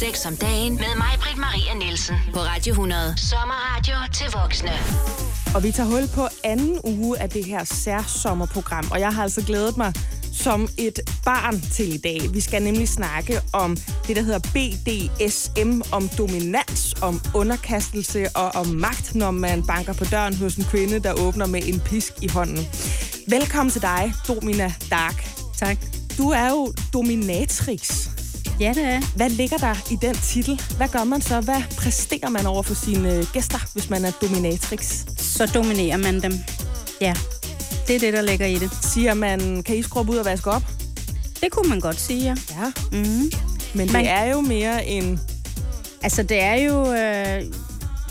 Sex om dagen med mig, Britt Maria Nielsen. På Radio 100. Sommerradio til voksne. Og vi tager hul på anden uge af det her særsommerprogram, og jeg har altså glædet mig som et barn til i dag. Vi skal nemlig snakke om det, der hedder BDSM, om dominans, om underkastelse og om magt, når man banker på døren hos en kvinde, der åbner med en pisk i hånden. Velkommen til dig, Domina Dark. Tak. Du er jo dominatrix. Ja, det er. Hvad ligger der i den titel? Hvad gør man så? Hvad præsterer man over for sine øh, gæster, hvis man er dominatrix? Så dominerer man dem. Ja, det er det, der ligger i det. Siger man, kan I skrubbe ud og vaske op? Det kunne man godt sige, ja. Ja. Mm. Men Man- det er jo mere en... Altså, det er jo... Øh,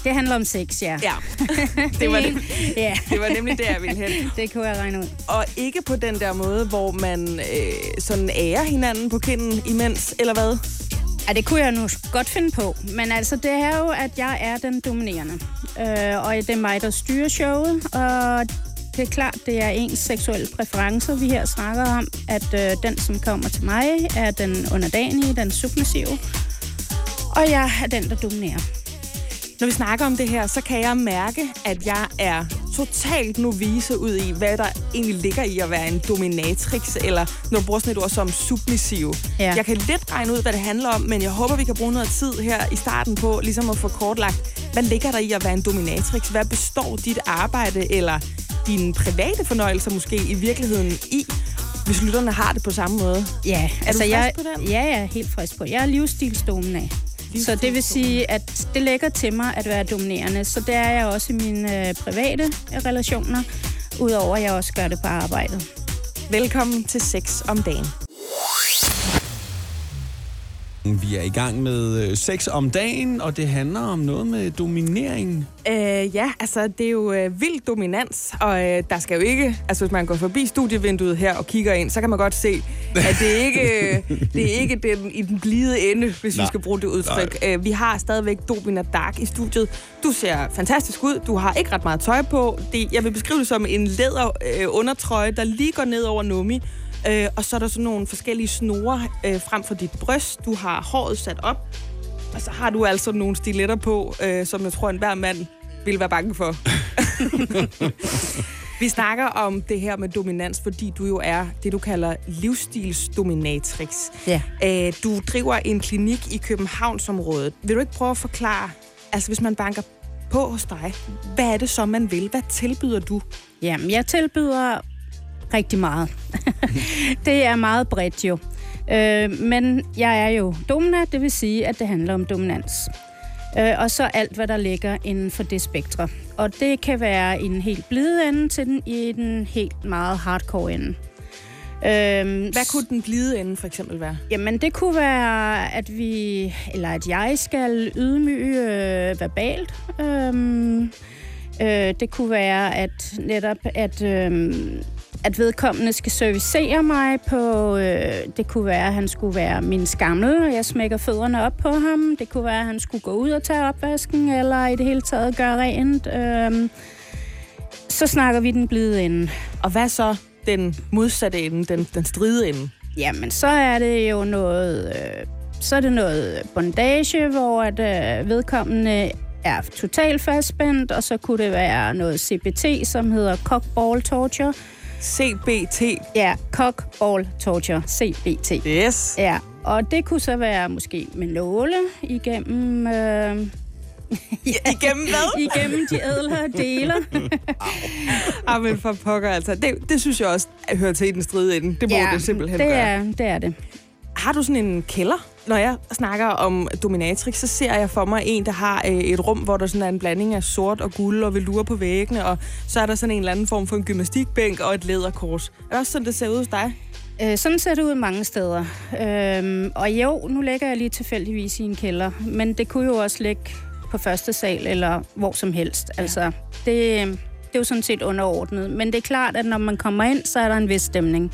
det handler om sex, ja. Ja, det var, det, ja, det var nemlig der, jeg ville hen. det kunne jeg regne ud. Og ikke på den der måde, hvor man øh, sådan ærer hinanden på kinden imens, eller hvad? Ja, det kunne jeg nu godt finde på. Men altså, det er jo, at jeg er den dominerende. Øh, og det er mig, der styrer showet. Og det er klart, det er ens seksuelle præferencer, vi her snakker om. At øh, den, som kommer til mig, er den underdanige, den submissive. Og jeg er den, der dominerer. Når vi snakker om det her, så kan jeg mærke, at jeg er totalt novice ud i, hvad der egentlig ligger i at være en dominatrix, eller når du bruger sådan et ord som submissiv. Ja. Jeg kan lidt regne ud, hvad det handler om, men jeg håber, vi kan bruge noget tid her i starten på ligesom at få kortlagt, hvad ligger der i at være en dominatrix? Hvad består dit arbejde eller dine private fornøjelser måske i virkeligheden i, hvis lytterne har det på samme måde? Ja, altså frisk jeg, på den? Ja, jeg er helt frisk på. Jeg er livsstilsdominag. Så det vil sige, at det lægger til mig at være dominerende. Så det er jeg også i mine øh, private relationer, udover at jeg også gør det på arbejdet. Velkommen til Sex om dagen. Vi er i gang med øh, sex om dagen, og det handler om noget med dominering. Øh, ja, altså det er jo øh, vild dominans, og øh, der skal jo ikke, altså hvis man går forbi studievinduet her og kigger ind, så kan man godt se, at det ikke, øh, det er ikke den, i den blide ende, hvis Nej. vi skal bruge det udtryk. Øh, vi har stadigvæk Domina Dark i studiet. Du ser fantastisk ud, du har ikke ret meget tøj på. Det, jeg vil beskrive det som en læder øh, undertrøje, der lige går ned over nummi. Øh, og så er der sådan nogle forskellige snore øh, frem for dit bryst. Du har håret sat op, og så har du altså nogle stiletter på, øh, som jeg tror, enhver mand ville være bange for. Vi snakker om det her med dominans, fordi du jo er det, du kalder livsstilsdominatrix. Ja. Øh, du driver en klinik i Københavnsområdet. Vil du ikke prøve at forklare, altså hvis man banker på hos dig, hvad er det så, man vil? Hvad tilbyder du? Jamen, jeg tilbyder rigtig meget. det er meget bredt jo. Øh, men jeg er jo domina, det vil sige, at det handler om dominans. Øh, og så alt, hvad der ligger inden for det spektre. Og det kan være i den helt blide ende til den i den helt meget hardcore ende. Øhm, Hvad kunne den blide ende for eksempel være? Jamen, det kunne være, at vi, eller at jeg skal ydmyge øh, verbalt. Øhm, øh, det kunne være, at netop, at, øh, at vedkommende skal servicere mig på, øh, det kunne være, at han skulle være min skammel, og jeg smækker fødderne op på ham. Det kunne være, at han skulle gå ud og tage opvasken, eller i det hele taget gøre rent. Øhm, så snakker vi den blide ende. Og hvad så den modsatte ende, den, den stride ende? Jamen, så er det jo noget, øh, så er det noget bondage, hvor at, øh, vedkommende er totalt fastspændt, og så kunne det være noget CBT, som hedder cockball torture. CBT. Ja, cockball torture, CBT. Yes. Ja, og det kunne så være måske med nåle igennem... Øh, Igennem hvad? igennem de ædlere dele. Ah, men for pokker, altså. Det, det synes jeg også hører til i den stride ende. Det må det simpelthen det gøre. er, det er det. Har du sådan en kælder? Når jeg snakker om dominatrix, så ser jeg for mig en, der har øh, et rum, hvor der sådan er en blanding af sort og guld og velure på væggene, og så er der sådan en eller anden form for en gymnastikbænk og et læderkors. Er det også sådan, det ser ud hos dig? Øh, sådan ser det ud mange steder. Øhm, og jo, nu ligger jeg lige tilfældigvis i en kælder, men det kunne jo også ligge på første sal eller hvor som helst. Altså, det, det er jo sådan set underordnet. Men det er klart, at når man kommer ind, så er der en vis stemning.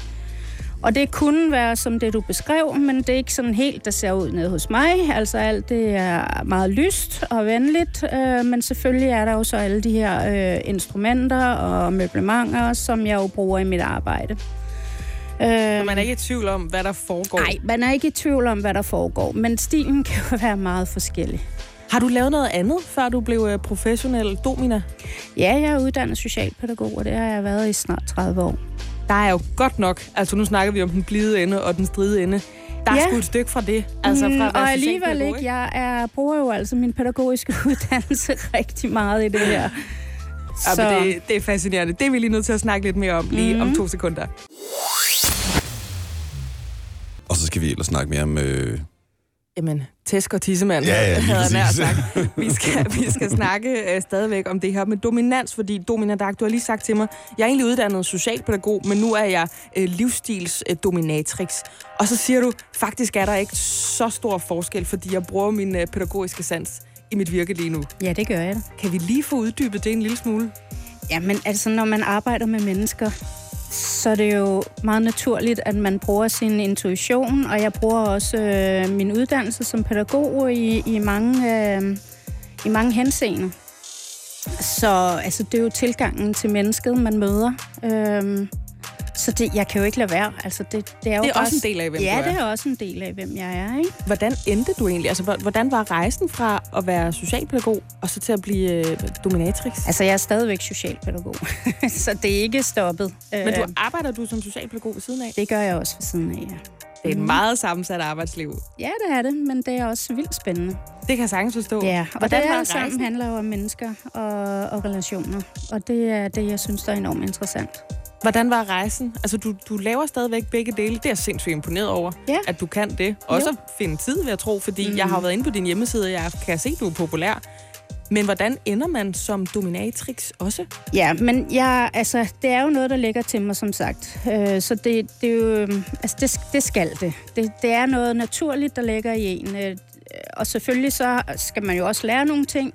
Og det kunne være som det, du beskrev, men det er ikke sådan helt, der ser ud nede hos mig. Altså alt det er meget lyst og venligt, øh, men selvfølgelig er der jo så alle de her øh, instrumenter og møblementer, som jeg jo bruger i mit arbejde. Så man er ikke i tvivl om, hvad der foregår? Nej, man er ikke i tvivl om, hvad der foregår, men stilen kan jo være meget forskellig. Har du lavet noget andet, før du blev øh, professionel domina? Ja, jeg er uddannet socialpædagog, og det har jeg været i snart 30 år. Der er jo godt nok, altså nu snakker vi om den blide ende og den stride ende. Der er Ja. sgu et stykke fra det. Altså fra Mm, og alligevel ikke. Jeg er, bruger jo altså min pædagogiske uddannelse rigtig meget i det her. Ja, men det, det er fascinerende. Det er vi lige nødt til at snakke lidt mere om lige Mhm. om to sekunder. Og så skal vi ellers snakke mere om... Øh, Jamen, tæsk og tissemand, Ja, ja, havde jeg nær sagt. Vi skal, vi skal snakke øh, stadigvæk om det her med dominans, fordi Domina Dag, du har lige sagt til mig, jeg er egentlig uddannet socialpædagog, men nu er jeg øh, livsstils øh, dominatrix. Og så siger du, faktisk er der ikke så stor forskel, fordi jeg bruger min øh, pædagogiske sans i mit virke lige nu. Ja, det gør jeg da. Kan vi lige få uddybet det en lille smule? Jamen, altså, når man arbejder med mennesker, så det er jo meget naturligt, at man bruger sin intuition, og jeg bruger også øh, min uddannelse som pædagog i, i, mange, øh, i mange henseender. Så altså, det er jo tilgangen til mennesket, man møder. Øh, så det, jeg kan jo ikke lade være. Altså, det, det er, jo Det er bare, også en del af, hvem ja, du er. det er også en del af, hvem jeg er. Ikke? Hvordan endte du egentlig? Altså, hvor- hvordan var rejsen fra at være socialpædagog og så til at blive øh, dominatrix? Altså, jeg er stadigvæk socialpædagog, så det er ikke stoppet. Men du arbejder du som socialpædagog ved siden af? Det gør jeg også ved siden af, ja. Det er et meget sammensat arbejdsliv. Ja, det er det, men det er også vildt spændende. Det kan jeg sagtens forstå. Ja, og Hvordan det alt sammen handler jo om mennesker og, og relationer. Og det er det, jeg synes, der er enormt interessant. Hvordan var rejsen? Altså, du, du laver stadigvæk begge dele. Det er jeg sindssygt imponeret over, Ja. at du kan det. Også Jo. at finde tid, vil jeg tro, fordi mm. jeg har været inde på din hjemmeside, og jeg kan se, at du er populær. Men hvordan ender man som dominatrix også? Ja, men jeg, altså, det er jo noget, der ligger til mig, som sagt. Øh, så det, det er jo, øhm, altså, det, det skal det. det. Det er noget naturligt, der ligger i en. Og selvfølgelig så skal man jo også lære nogle ting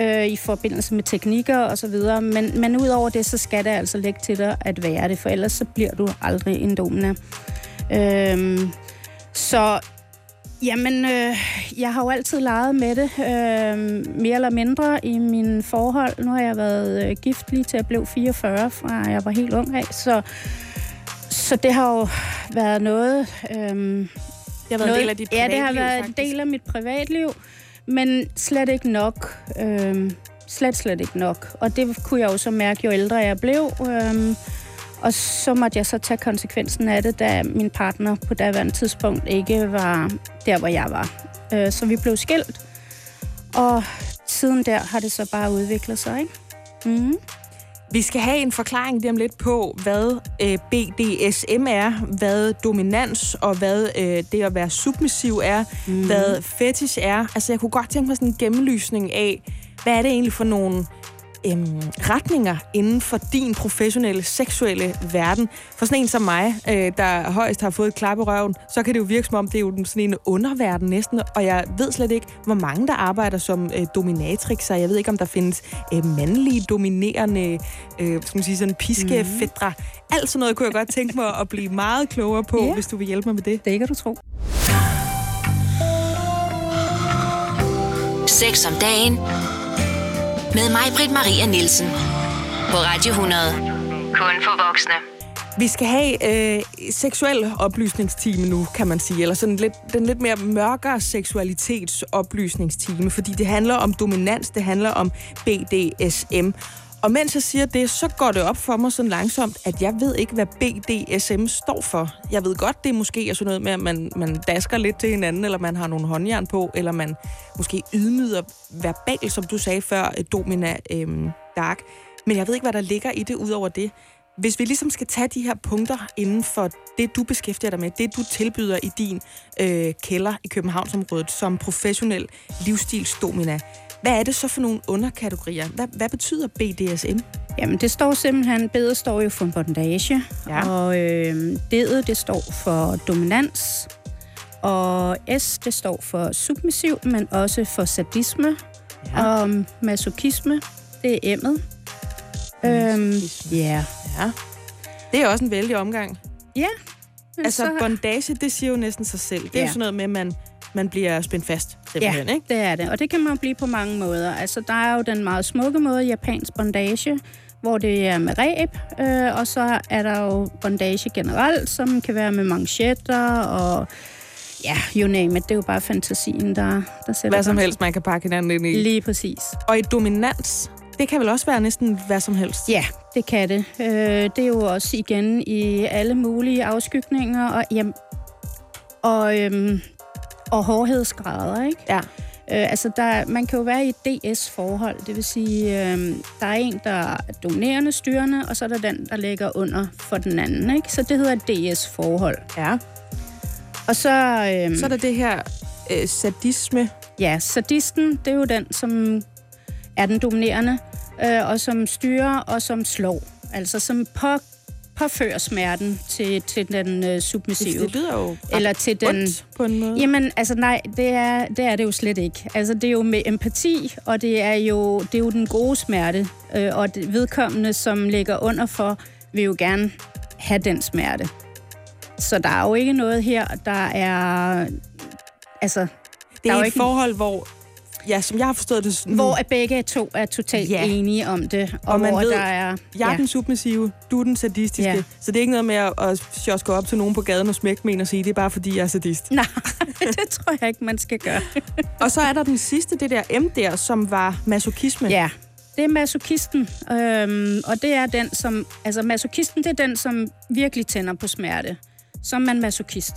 øh, i forbindelse med teknikker og så videre. Men, men udover det, så skal det altså ligge til dig at være det, for ellers så bliver du aldrig en domina. Øh, så Jamen, øh, jeg har jo altid leget med det, øh, mere eller mindre i min forhold. Nu har jeg været øh, gift lige til jeg blev 44, fra jeg var helt ung af, så, så det har jo været noget... Øh, det har været noget, en del af dit Ja, det har privatliv, været faktisk. en del af mit privatliv, men slet ikke nok. Øh, slet, slet ikke nok. Og det kunne jeg jo så mærke, jo ældre jeg blev. Øh, og så måtte jeg så tage konsekvensen af det, da min partner på daværende tidspunkt ikke var der, hvor jeg var. Øh, Så vi blev skilt, og siden der har det så bare udviklet sig, ikke? Mm. Vi skal have en forklaring lige om lidt på, hvad øh, BDSM er, hvad dominans og hvad øh, det at være submissiv er, mm. hvad fetish er. Altså, jeg kunne godt tænke mig sådan en gennemlysning af, hvad er det egentlig for nogle øhm, retninger inden for din professionelle, seksuelle verden. For sådan en som mig, øh, der højst har fået et klap i røven, så kan det jo virke som om, det er jo sådan en underverden næsten, og jeg ved slet ikke, hvor mange der arbejder som øh, dominatrixer. Jeg ved ikke, om der findes øh, mandlige, dominerende, øh, skal man sige sådan piskefædre. Mm. Alt sådan noget kunne jeg godt tænke mig at blive meget klogere på, Ja. hvis du vil hjælpe mig med det. Det kan du tro. Sex om dagen. Med mig, Britt Maria Nielsen. På Radio 100. Kun for voksne. Vi skal have øh, seksuel oplysningstime nu, kan man sige. Eller sådan lidt, den lidt mere mørkere seksualitetsoplysningstime, fordi det handler om dominans, det handler om BDSM. Og mens jeg siger det, så går det op for mig sådan langsomt, at jeg ved ikke, hvad BDSM står for. Jeg ved godt, det er måske er sådan noget med, at man, man dasker lidt til hinanden, eller man har nogle håndjern på, eller man måske ydmyder verbalt, som du sagde før, øh, Domina øhm, Dark. Men jeg ved ikke, hvad der ligger i det, udover det. Hvis vi ligesom skal tage de her punkter inden for det, du beskæftiger dig med, det du tilbyder i din øh, kælder i Københavnsområdet som professionel livsstilsdomina, hvad er det så for nogle underkategorier? Hvad, hvad betyder BDSM? Jamen, det står simpelthen, bedet står jo for bondage, Ja. og øh, D'et, det står for dominans, og S, det står for submissiv, men også for sadisme, Ja. og masochisme, det er M'et. Øhm, ja. Ja. Det er også en vældig omgang. Ja. Altså, så- bondage, det siger jo næsten sig selv. Det er Ja. jo sådan noget med, at man, man bliver spændt fast, simpelthen, Ja, ikke? det er det. Og det kan man blive på mange måder. Altså, der er jo den meget smukke måde, japansk bondage, hvor det er med ræb, øh, og så er der jo bondage generelt, som kan være med manchetter og ja, you name it. Det er jo bare fantasien, der, der sætter Hvad som helst, man kan pakke hinanden ind i. Lige præcis. Og i dominans, det kan vel også være næsten hvad som helst. Ja, det kan det. Øh, det er jo også igen i alle mulige afskygninger og, jamen, og, øhm, og hårdhedsgrader, ikke? Ja. Øh, altså, der, man kan jo være i et DS-forhold, det vil sige, øh, der er en, der er dominerende styrende, og så er der den, der ligger under for den anden, ikke? Så det hedder et DS-forhold. Ja. Og så... Øh, Så er der det her øh, sadisme. Ja, sadisten, det er jo den, som er den dominerende, øh, og som styrer og som slår. Altså som på, påfører smerten til, til den øh, submissive. Det lyder jo Eller til den... på en måde. Jamen, altså nej, det er, det er det jo slet ikke. Altså, det er jo med empati, og det er jo, det er jo den gode smerte. Øh, og det vedkommende, som ligger under for, vil jo gerne have den smerte. Så der er jo ikke noget her, der er... Altså, det der er er et ikke- forhold, hvor, ja, som jeg har forstået det, sådan, hvor at begge to er totalt Ja. enige om det, og, Og man hvor ved, der er... jeg er ja. den submissive, du er den sadistiske. Ja. Så det er ikke noget med at, at sjoske op til nogen på gaden og smække med en og sige, det er bare fordi, jeg er sadist. Nej, det tror jeg ikke, man skal gøre. Og så er der den sidste, det der M der, som var masochisme. Ja, det er masokisten, øhm, og det er den, som... Altså, masokisten, det er den, som virkelig tænder på smerte. Er man masokist.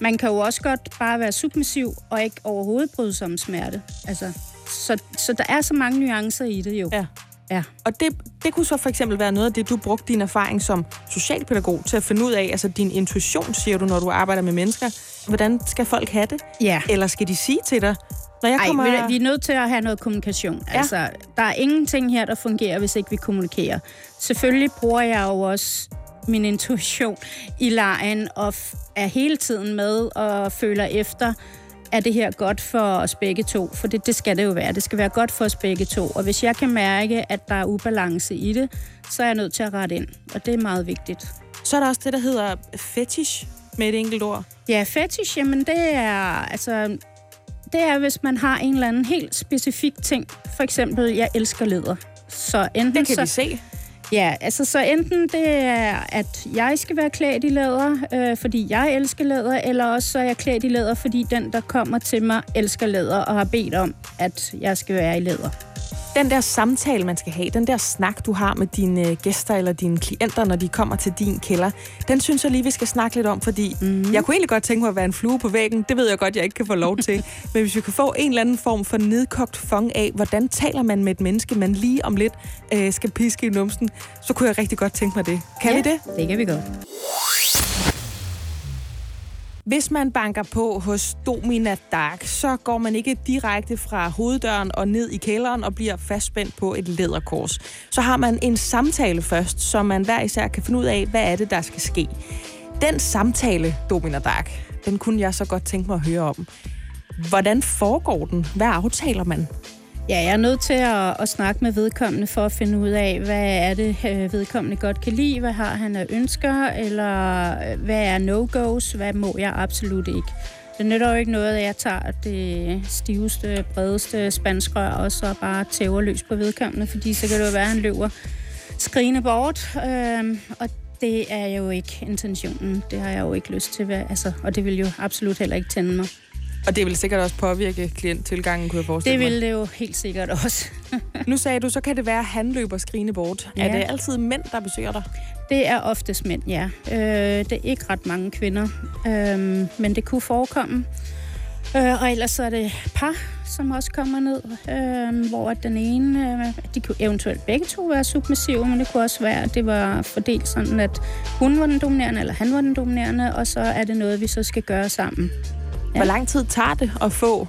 Man kan jo også godt bare være submissiv og ikke overhovedet bryde sig om smerte. Altså, så, så der er så mange nuancer i det jo. Ja. Ja. Og det, det kunne så for eksempel være noget af det, du brugte din erfaring som socialpædagog til at finde ud af, altså din intuition, siger du, når du arbejder med mennesker. Hvordan skal folk have det? Ja. Eller skal de sige til dig, når jeg Ej, kommer... kommer... vi er nødt til at have noget kommunikation. Ja. Altså, der er ingenting her, der fungerer, hvis ikke vi kommunikerer. Selvfølgelig bruger jeg jo også min intuition i lejen, og er hele tiden med og føler efter, er det her godt for os begge to? For det, det skal det jo være. Det skal være godt for os begge to. Og hvis jeg kan mærke, at der er ubalance i det, så er jeg nødt til at rette ind. Og det er meget vigtigt. Så er der også det, der hedder fetish, med et enkelt ord. Ja, fetish, jamen det er, altså, det er, hvis man har en eller anden helt specifik ting. For eksempel, jeg elsker læder. Så enten Det kan så, vi se. Ja, altså så enten det er, at jeg skal være klædt i læder, øh, fordi jeg elsker læder, eller også så er jeg klædt i læder, fordi den, der kommer til mig, elsker læder og har bedt om, at jeg skal være i læder. Den der samtale, man skal have, den der snak, du har med dine øh, gæster eller dine klienter, når de kommer til din kælder, den synes jeg lige, vi skal snakke lidt om, fordi mm. jeg kunne egentlig godt tænke mig at være en flue på væggen. Det ved jeg godt, jeg ikke kan få lov til. Men hvis vi kan få en eller anden form for nedkogt fong af, hvordan taler man med et menneske, man lige om lidt øh, skal piske i numsen, så kunne jeg rigtig godt tænke mig det. Kan ja, vi det? Det kan vi godt. Hvis man banker på hos Domina Dark, så går man ikke direkte fra hoveddøren og ned i kælderen og bliver fastspændt på et læderkors. Så har man en samtale først, så man hver især kan finde ud af, hvad er det, der skal ske. Den samtale, Domina Dark, den kunne jeg så godt tænke mig at høre om. Hvordan foregår den? Hvad aftaler man? Ja, jeg er nødt til at, at snakke med vedkommende for at finde ud af, hvad er det, øh, vedkommende godt kan lide, hvad har han af ønsker, eller øh, hvad er no-goes, hvad må jeg absolut ikke. Det nytter jo ikke noget, at jeg tager det stiveste, bredeste spanskrør, og så bare tæver løs på vedkommende, fordi så kan det jo være, at han løber skrigende bort, øhm, og det er jo ikke intentionen. Det har jeg jo ikke lyst til, altså, og det vil jo absolut heller ikke tænde mig. Og det vil sikkert også påvirke klienttilgangen, kunne jeg forestille Det mig. vil det jo helt sikkert også. Nu sagde du, så kan det være, at han løber skrigende bort. Ja. Er det altid mænd, der besøger dig? Det er oftest mænd, ja. Øh, det er ikke ret mange kvinder, øh, men det kunne forekomme. Øh, og ellers så er det par, som også kommer ned, øh, hvor at den ene, øh, de kunne eventuelt begge to være submissive, men det kunne også være, at det var fordelt sådan, at hun var den dominerende, eller han var den dominerende, og så er det noget, vi så skal gøre sammen. Hvor lang tid tager det at få,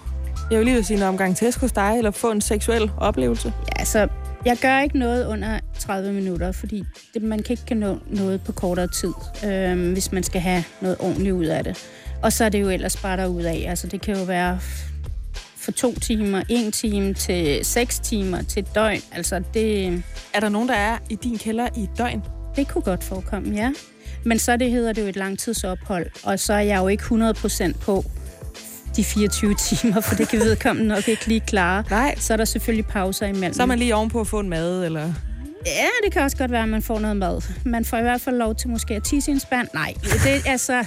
jeg vil lige vil sige en omgang tæsk hos dig, eller få en seksuel oplevelse? Ja, altså, jeg gør ikke noget under 30 minutter, fordi det, man kan ikke nå noget på kortere tid, øh, hvis man skal have noget ordentligt ud af det. Og så er det jo ellers bare derudad. Altså, det kan jo være for to timer, en time til seks timer til et døgn. Altså, det, Er der nogen, der er i din kælder i et døgn? det kunne godt forekomme, ja. Men så det hedder det jo et langtidsophold, og så er jeg jo ikke 100% på de 24 timer, for det kan vedkommende nok ikke lige klare. Nej. Så er der selvfølgelig pauser imellem. Så er man lige ovenpå at få en mad, eller... Ja, det kan også godt være, at man får noget mad. Man får i hvert fald lov til måske at tisse i en spand. Nej, det, altså,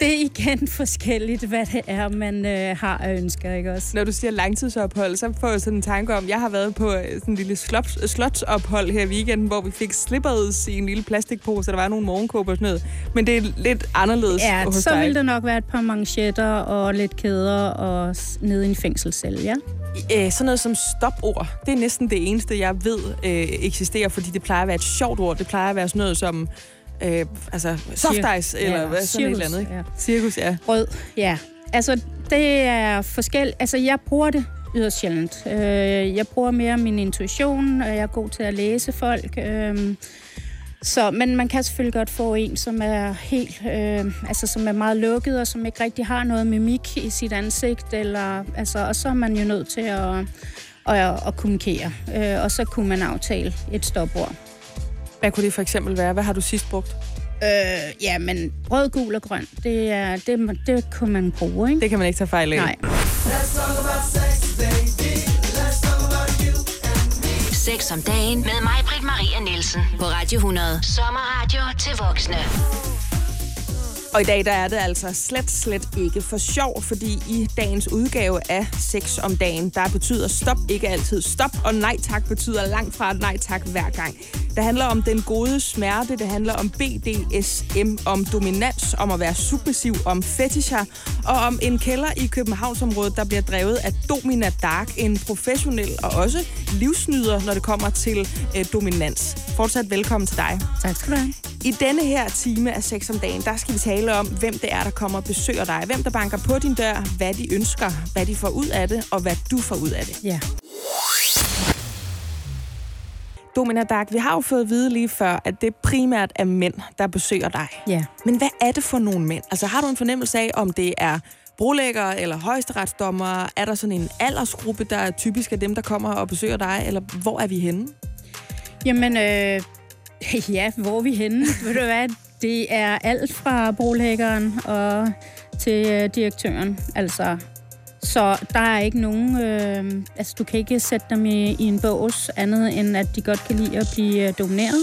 det er igen forskelligt, hvad det er, man øh, har af ønsker, ikke også? Når du siger langtidsophold, så får jeg sådan en tanke om, jeg har været på øh, sådan en lille slot, slotsophold her i weekenden, hvor vi fik slippers i en lille plastikpose, og der var nogle morgenkåber og sådan noget. Men det er lidt anderledes Ja, hos så dig. vil der nok være et par manchetter og lidt kæder og nede i en fængselscelle, ja. Øh, sådan noget som stopord, det er næsten det eneste, jeg ved øh, eksisterer, fordi det plejer at være et sjovt ord. Det plejer at være sådan noget som øh, altså, soft ice, eller Ja, hvad, sådan et eller andet. Ikke? ja. Cirkus, ja. Rød, ja. Altså, det er forskelligt. Altså, jeg bruger det yderst sjældent. Øh, jeg bruger mere min intuition, og jeg er god til at læse folk. Øh, så, men man kan selvfølgelig godt få en, som er helt, øh, altså som er meget lukket, og som ikke rigtig har noget mimik i sit ansigt, eller, altså, og så er man jo nødt til at, at, at kommunikere. Øh, og så kunne man aftale et stopord. Hvad kunne det for eksempel være? Hvad har du sidst brugt? Øh, ja, men rød, gul og grøn, det, er, det, det kunne man bruge, ikke? Det kan man ikke tage fejl af. Nej. 6 om dagen med mig, Britt Maria Nielsen. På Radio 100. Sommerradio til voksne. Og i dag der er det altså slet, slet ikke for sjov, fordi i dagens udgave af Sex om dagen, der betyder stop ikke altid stop, og nej tak betyder langt fra nej tak hver gang. Det handler om den gode smerte, det handler om BDSM, om dominans, om at være submissiv, om fetischer, og om en kælder i Københavnsområdet, der bliver drevet af Domina Dark, en professionel og også livsnyder, når det kommer til øh, dominans. Fortsat velkommen til dig. Tak skal du have. I denne her time af Sex om dagen, der skal vi tale om, hvem det er, der kommer og besøger dig. Hvem der banker på din dør, hvad de ønsker, hvad de får ud af det, og hvad du får ud af det. Ja. Domina Dark, vi har jo fået at vide lige før, at det primært er mænd, der besøger dig. Ja. Men hvad er det for nogle mænd? Altså har du en fornemmelse af, om det er brolæggere eller højesteretsdommere? Er der sådan en aldersgruppe, der er typisk af dem, der kommer og besøger dig? Eller hvor er vi henne? Jamen, øh, ja, hvor er vi henne? Ved du hvad? Det er alt fra brolæggeren og til øh, direktøren. Altså, så der er ikke nogen... Øh, altså, du kan ikke sætte dem i, i en bås andet, end at de godt kan lide at blive øh, domineret.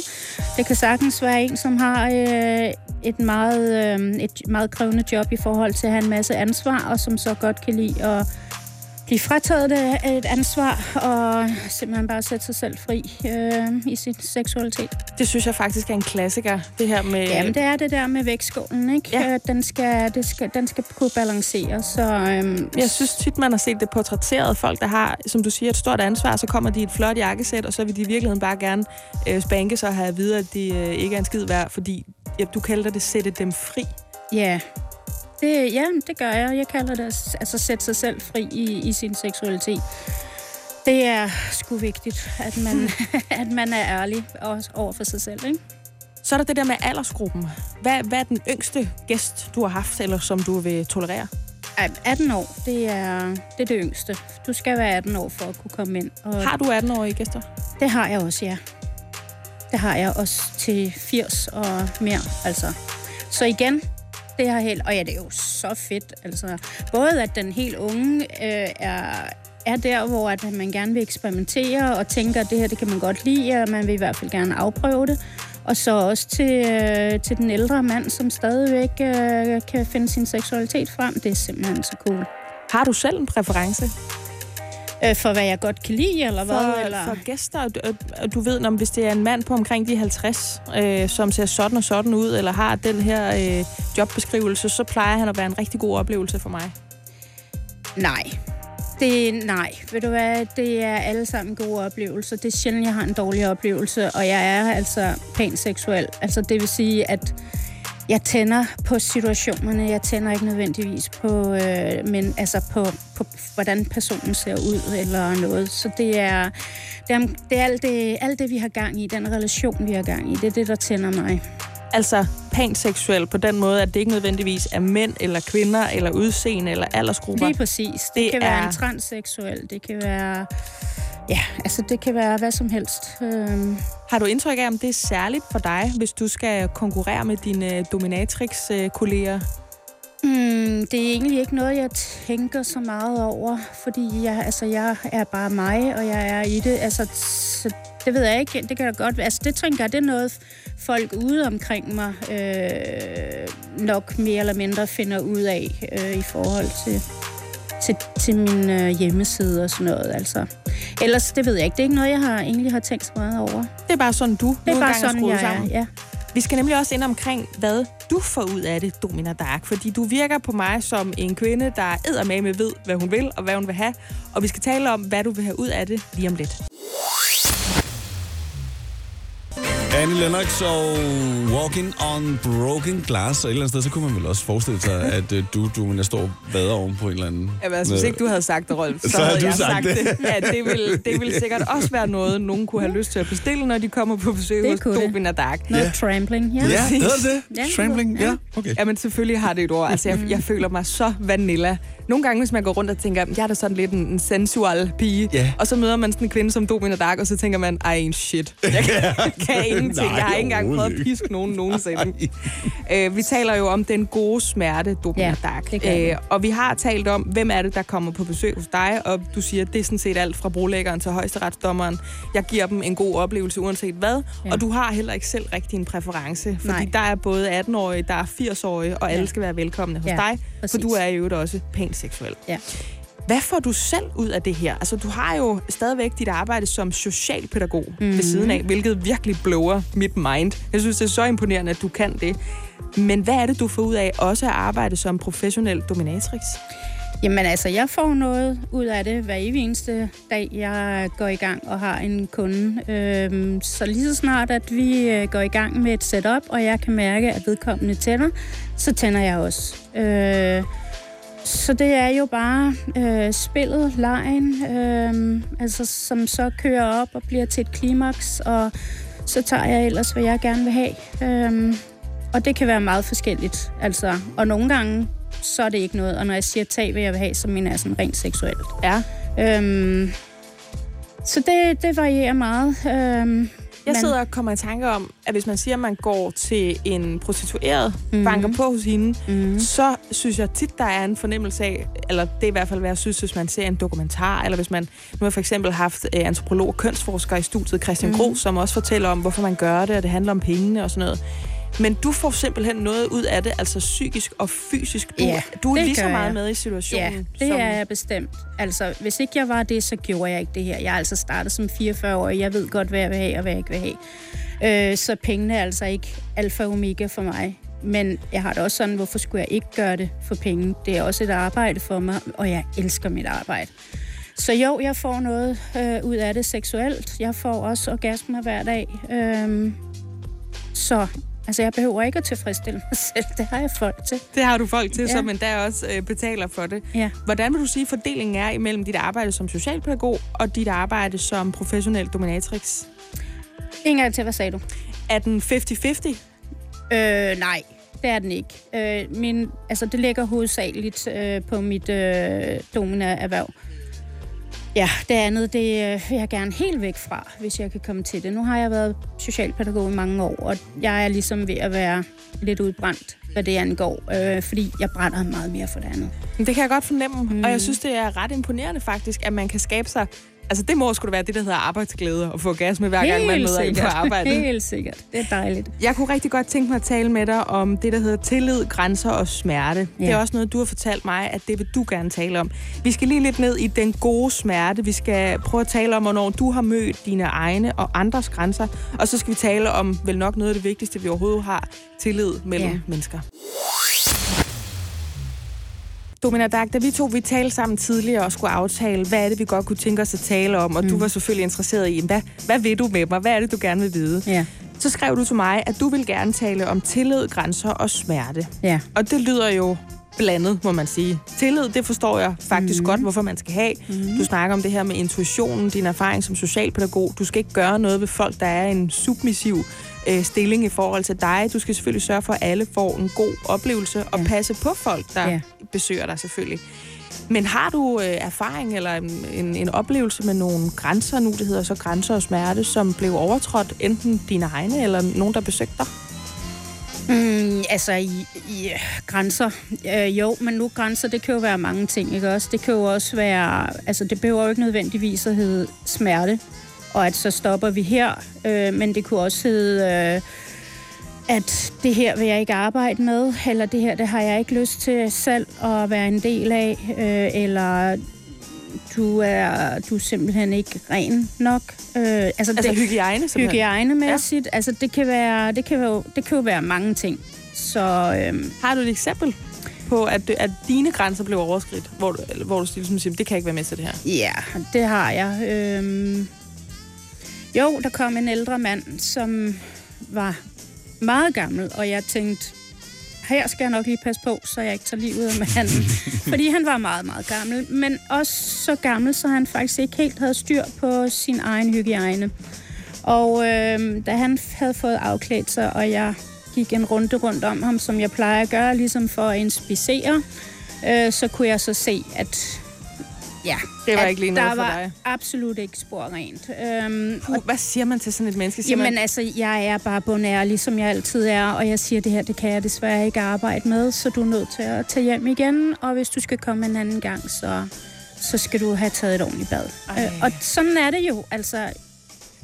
Det kan sagtens være en, som har øh, et, meget, øh, et meget krævende job i forhold til at have en masse ansvar, og som så godt kan lide at blive frataget det, et ansvar og simpelthen bare sætte sig selv fri øh, i sin seksualitet. Det synes jeg faktisk er en klassiker, det her med... Jamen, det er det der med vægtskålen, ikke? Ja. Øh, Den, skal, det skal, den skal kunne balancere, så... Øhm, Jeg synes tit, man har set det portrætteret. Folk, der har, som du siger, et stort ansvar, så kommer de i et flot jakkesæt, og så vil de i virkeligheden bare gerne øh, spanke sig og have at vide, at de øh, ikke er en skid værd, fordi ja, du kalder det sætte dem fri. Ja, det, ja, det gør jeg. Jeg kalder det at altså, sætte sig selv fri i, i sin seksualitet. Det er sgu vigtigt, at man, at man er ærlig også over for sig selv, ikke? Så er der det der med aldersgruppen. Hvad, hvad er den yngste gæst, du har haft, eller som du vil tolerere? Ej, 18 år, det er, det er det yngste. Du skal være 18 år for at kunne komme ind. Og Har du 18-årige gæster? Det har jeg også, ja. Det har jeg også til 80 og mere, altså. Så igen, det her helt... Og ja, det er jo så fedt, altså. Både at den helt unge øh, er, er der, hvor at man gerne vil eksperimentere og tænker, at det her det kan man godt lide, og man vil i hvert fald gerne afprøve det. Og så også til, øh, til den ældre mand, som stadigvæk øh, kan finde sin seksualitet frem. Det er simpelthen så cool. Har du selv en præference Øh, for hvad jeg godt kan lide, eller hvad? for, Eller? for gæster? Du, du ved, om hvis det er en mand på omkring de 50, øh, som ser sådan og sådan ud, eller har den her øh, jobbeskrivelse, så plejer han at være en rigtig god oplevelse for mig. Nej. Det, nej, ved du hvad, det er alle sammen gode oplevelser. Det er sjældent, jeg har en dårlig oplevelse, og jeg er altså pænt seksuel. Altså det vil sige, at jeg tænder på situationerne. Jeg tænder ikke nødvendigvis på, øh, men altså på, på, hvordan personen ser ud eller noget. Så det er, det er, det er alt, det, alt det, vi har gang i, den relation, vi har gang i, det er det, der tænder mig. Altså pænt seksuel på den måde, at det ikke nødvendigvis er mænd eller kvinder eller udseende eller aldersgrupper. Lige præcis. Det, Det kan være er- en transseksuel, det kan være... Ja, altså det kan være hvad som helst. Øhm, Har du indtryk af, om det er særligt for dig, hvis du skal konkurrere med dine dominatrix-kolleger? Mm, det er egentlig ikke noget, jeg tænker så meget over, fordi jeg, altså, jeg er bare mig, og jeg er i det. Altså, så det ved jeg ikke. Det kan da godt Altså, det tænker jeg, det er noget, folk ude omkring mig øh, nok mere eller mindre finder ud af øh, i forhold til, til, til min øh, hjemmeside og sådan noget. Altså. Ellers, det ved jeg ikke. Det er ikke noget, jeg har, egentlig har tænkt så meget over. Det er bare sådan, du Det er bare sådan, skruet jeg sammen. er. Ja. Vi skal nemlig også ind omkring, hvad du får ud af det, Domina Dark. Fordi du virker på mig som en kvinde, der med ved, hvad hun vil og hvad hun vil have. Og vi skal tale om, hvad du vil have ud af det lige om lidt. Annie Lennox og Walking on Broken Glass. Og et eller andet sted, så kunne man vel også forestille sig, at uh, du, du men jeg står og vader oven på en eller anden... Jamen, altså, hvis ikke du havde sagt det, Rolf, så, Så havde havde du jeg sagt sagt det. det. Ja, det ville, det ville sikkert også være noget, nogen kunne have lyst til at bestille, når de kommer på besøg Det hos kunne det. Domina Dark. Noget Ja. trampling. Ja. Ja, hedder det? Ja, Trampling? ja. Ja, okay. Jamen, selvfølgelig har det et ord. Altså, jeg, jeg føler mig så vanilla. Nogle gange, hvis man går rundt og tænker, jeg er da sådan lidt en, en sensual pige, Ja. og så møder man sådan en kvinde som Domina Dark, og så tænker man, ej, en shit. Jeg kan, kan ingenting. Nej, jeg har ikke engang prøvet at piske nogen nogensinde. Øh, vi taler jo om den gode smerte, Domina Ja, Dark. vi. og vi har talt om, hvem er det, der kommer på besøg hos dig, og du siger, det er sådan set alt fra brolæggeren til højesteretsdommeren. Jeg giver dem en god oplevelse uanset hvad, Ja. og du har heller ikke selv rigtig en præference, fordi Nej. der er både 18-årige, der er 80-årige, og alle Ja. skal være velkomne hos Ja, dig, for præcis. du er jo øvrigt også pænt seksuel. Ja. Hvad får du selv ud af det her? Altså, du har jo stadigvæk dit arbejde som socialpædagog mm-hmm. ved siden af, hvilket virkelig blower mit mind. Jeg synes, det er så imponerende, at du kan det. Men hvad er det, du får ud af også at arbejde som professionel dominatrix? Jamen altså, jeg får noget ud af det hver evig eneste dag, jeg går i gang og har en kunde. Øhm, så lige så snart, at vi øh, går i gang med et setup, og jeg kan mærke, at vedkommende tænder, så tænder jeg også. Øh, så det er jo bare øh, spillet, lejen, øh, altså, som så kører op og bliver til et klimaks, og så tager jeg ellers, hvad jeg gerne vil have. Øh, og det kan være meget forskelligt. Altså, og nogle gange, så er det ikke noget. Og når jeg siger tag, hvad jeg vil have, så mener jeg sådan rent seksuelt. Ja. Øhm, så det, det varierer meget. Øhm, Jeg men- sidder og kommer i tanke om, at hvis man siger, at man går til en prostitueret, mm-hmm. banker på hos hende, mm, så synes jeg tit, der er en fornemmelse af, eller det er i hvert fald, hvad jeg synes, hvis man ser en dokumentar, eller hvis man, nu har for eksempel haft øh, antropolog og kønsforsker i studiet, Christian mm. Gros, som også fortæller om, hvorfor man gør det, og det handler om pengene og sådan noget. Men du får simpelthen noget ud af det, altså psykisk og fysisk. Du, Ja, du er lige så meget jeg. med i ja, situationen. det som, er jeg bestemt. Altså, hvis ikke jeg var det, så gjorde jeg ikke det her. Jeg er altså startet som 44-årig. Jeg ved godt, hvad jeg vil have og hvad jeg ikke vil have. Øh, så pengene er altså ikke alfa og omega for mig. Men jeg har det også sådan, hvorfor skulle jeg ikke gøre det for penge? Det er også et arbejde for mig, og jeg elsker mit arbejde. Så jo, jeg får noget øh, ud af det seksuelt. Jeg får også orgasmer hver dag. Øhm, så altså, jeg behøver ikke at tilfredsstille mig selv. Det har jeg folk til. Det har du folk til, ja. Ja. som endda også øh, betaler for det. Ja. Hvordan vil du sige, fordelingen er imellem dit arbejde som socialpædagog og dit arbejde som professionel dominatrix? En gang til, hvad sagde du? Er den 50-50? Øh, nej, det er den ikke. Øh, min, altså, det ligger hovedsageligt øh, på mit øh, domina-erhverv. Ja, det andet, det øh, vil jeg gerne helt væk fra, hvis jeg kan komme til det. Nu har jeg været socialpædagog i mange år, og jeg er ligesom ved at være lidt udbrændt, hvad det angår, øh, fordi jeg brænder meget mere for det andet. Det kan jeg godt fornemme, mm. og jeg synes, det er ret imponerende faktisk, at man kan skabe sig... Altså, det må da være det, der hedder arbejdsglæde, og få gas med hver gang, man møder ind på arbejdet. Helt sikkert. Det er dejligt. Jeg kunne rigtig godt tænke mig at tale med dig om det, der hedder tillid, grænser og smerte. Ja. Det er også noget, du har fortalt mig, at det vil du gerne tale om. Vi skal lige lidt ned i den gode smerte. Vi skal prøve at tale om, hvornår du har mødt dine egne og andres grænser. Og så skal vi tale om vel nok noget af det vigtigste, vi overhovedet har. Tillid mellem Ja. mennesker. Domina Dag, da vi to vi talte sammen tidligere og skulle aftale, hvad er det, vi godt kunne tænke os at tale om, og mm. du var selvfølgelig interesseret i, hvad, hvad vil du med mig? Hvad er det, du gerne vil vide? Ja. Så skrev du til mig, at du vil gerne tale om tillid, grænser og smerte. Ja. Og det lyder jo blandet, må man sige. Tillid, det forstår jeg faktisk mm. godt, hvorfor man skal have. Mm. Du snakker om det her med intuitionen, din erfaring som socialpædagog. Du skal ikke gøre noget ved folk, der er en submissiv øh, stilling i forhold til dig. Du skal selvfølgelig sørge for, at alle får en god oplevelse og Ja. passe på folk, der Ja. besøger dig selvfølgelig. Men har du øh, erfaring eller en, en, en oplevelse med nogle grænser, nu det hedder så grænser og smerte, som blev overtrådt enten dine egne eller nogen, der besøgte dig? Mm, altså, i, i grænser. Øh, jo, men nu grænser, det kan jo være mange ting, ikke også? Det kan jo også være... Altså, det behøver jo ikke nødvendigvis at hedde smerte, og at så stopper vi her. Øh, men det kunne også hedde... Øh, at det her vil jeg ikke arbejde med, eller det her, det har jeg ikke lyst til selv at være en del af, øh, eller du er, du er simpelthen ikke ren nok. Øh, altså, altså det, hygiejne simpelthen? Hygiejnemæssigt. Ja. Altså det kan, være, det, kan være, det kan jo være mange ting. Så, øhm, Har du et eksempel på, at, at dine grænser blev overskridt, hvor du, hvor du ligesom siger, det kan ikke være med til det her? Ja, det har jeg. Øhm, jo, der kom en ældre mand, som var meget gammel, og jeg tænkte, her skal jeg nok lige passe på, så jeg ikke tager livet af manden. Fordi han var meget, meget gammel. Men også så gammel, så han faktisk ikke helt havde styr på sin egen hygiejne. Og øh, da han havde fået afklædt sig, og jeg gik en runde rundt om ham, som jeg plejer at gøre, ligesom for at inspicere, øh, så kunne jeg så se, at ja, det var ikke lige noget der for var dig. absolut ikke spor rent. Øhm, Puh, hvad siger man til sådan et menneske? Siger Jamen man, altså, jeg er bare bundærlig, som jeg altid er, og jeg siger, det her, det kan jeg desværre ikke arbejde med, så du er nødt til at tage hjem igen, og hvis du skal komme en anden gang, så, så skal du have taget et ordentligt bad. Ej. Øh, og sådan er det jo, altså,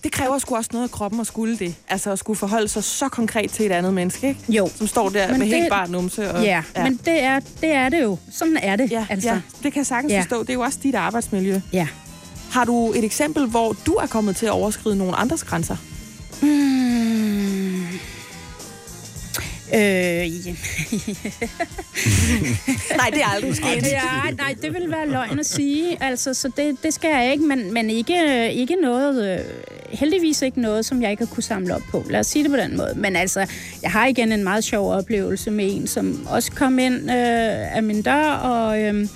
det kræver sgu også noget af kroppen at skulle det. Altså at skulle forholde sig så konkret til et andet menneske, ikke? jo. Som står der Men med det- helt bare numse. Og, Ja, ja, men det er, det er det jo. Sådan er det, ja, altså. ja, det kan jeg sagtens Ja. forstå. Det er jo også dit arbejdsmiljø. ja. Har du et eksempel, hvor du er kommet til at overskride nogle andres grænser? Hmm. Øh, ja. Nej, det er aldrig sket. Ja, nej, det vil være løgn at sige. Altså, så det, det skal jeg ikke, men, men ikke, ikke noget, øh, heldigvis ikke noget, som jeg ikke har kunne samle op på. Lad os sige det på den måde. Men altså, jeg har igen en meget sjov oplevelse med en, som også kom ind øh, af min dør, og øh,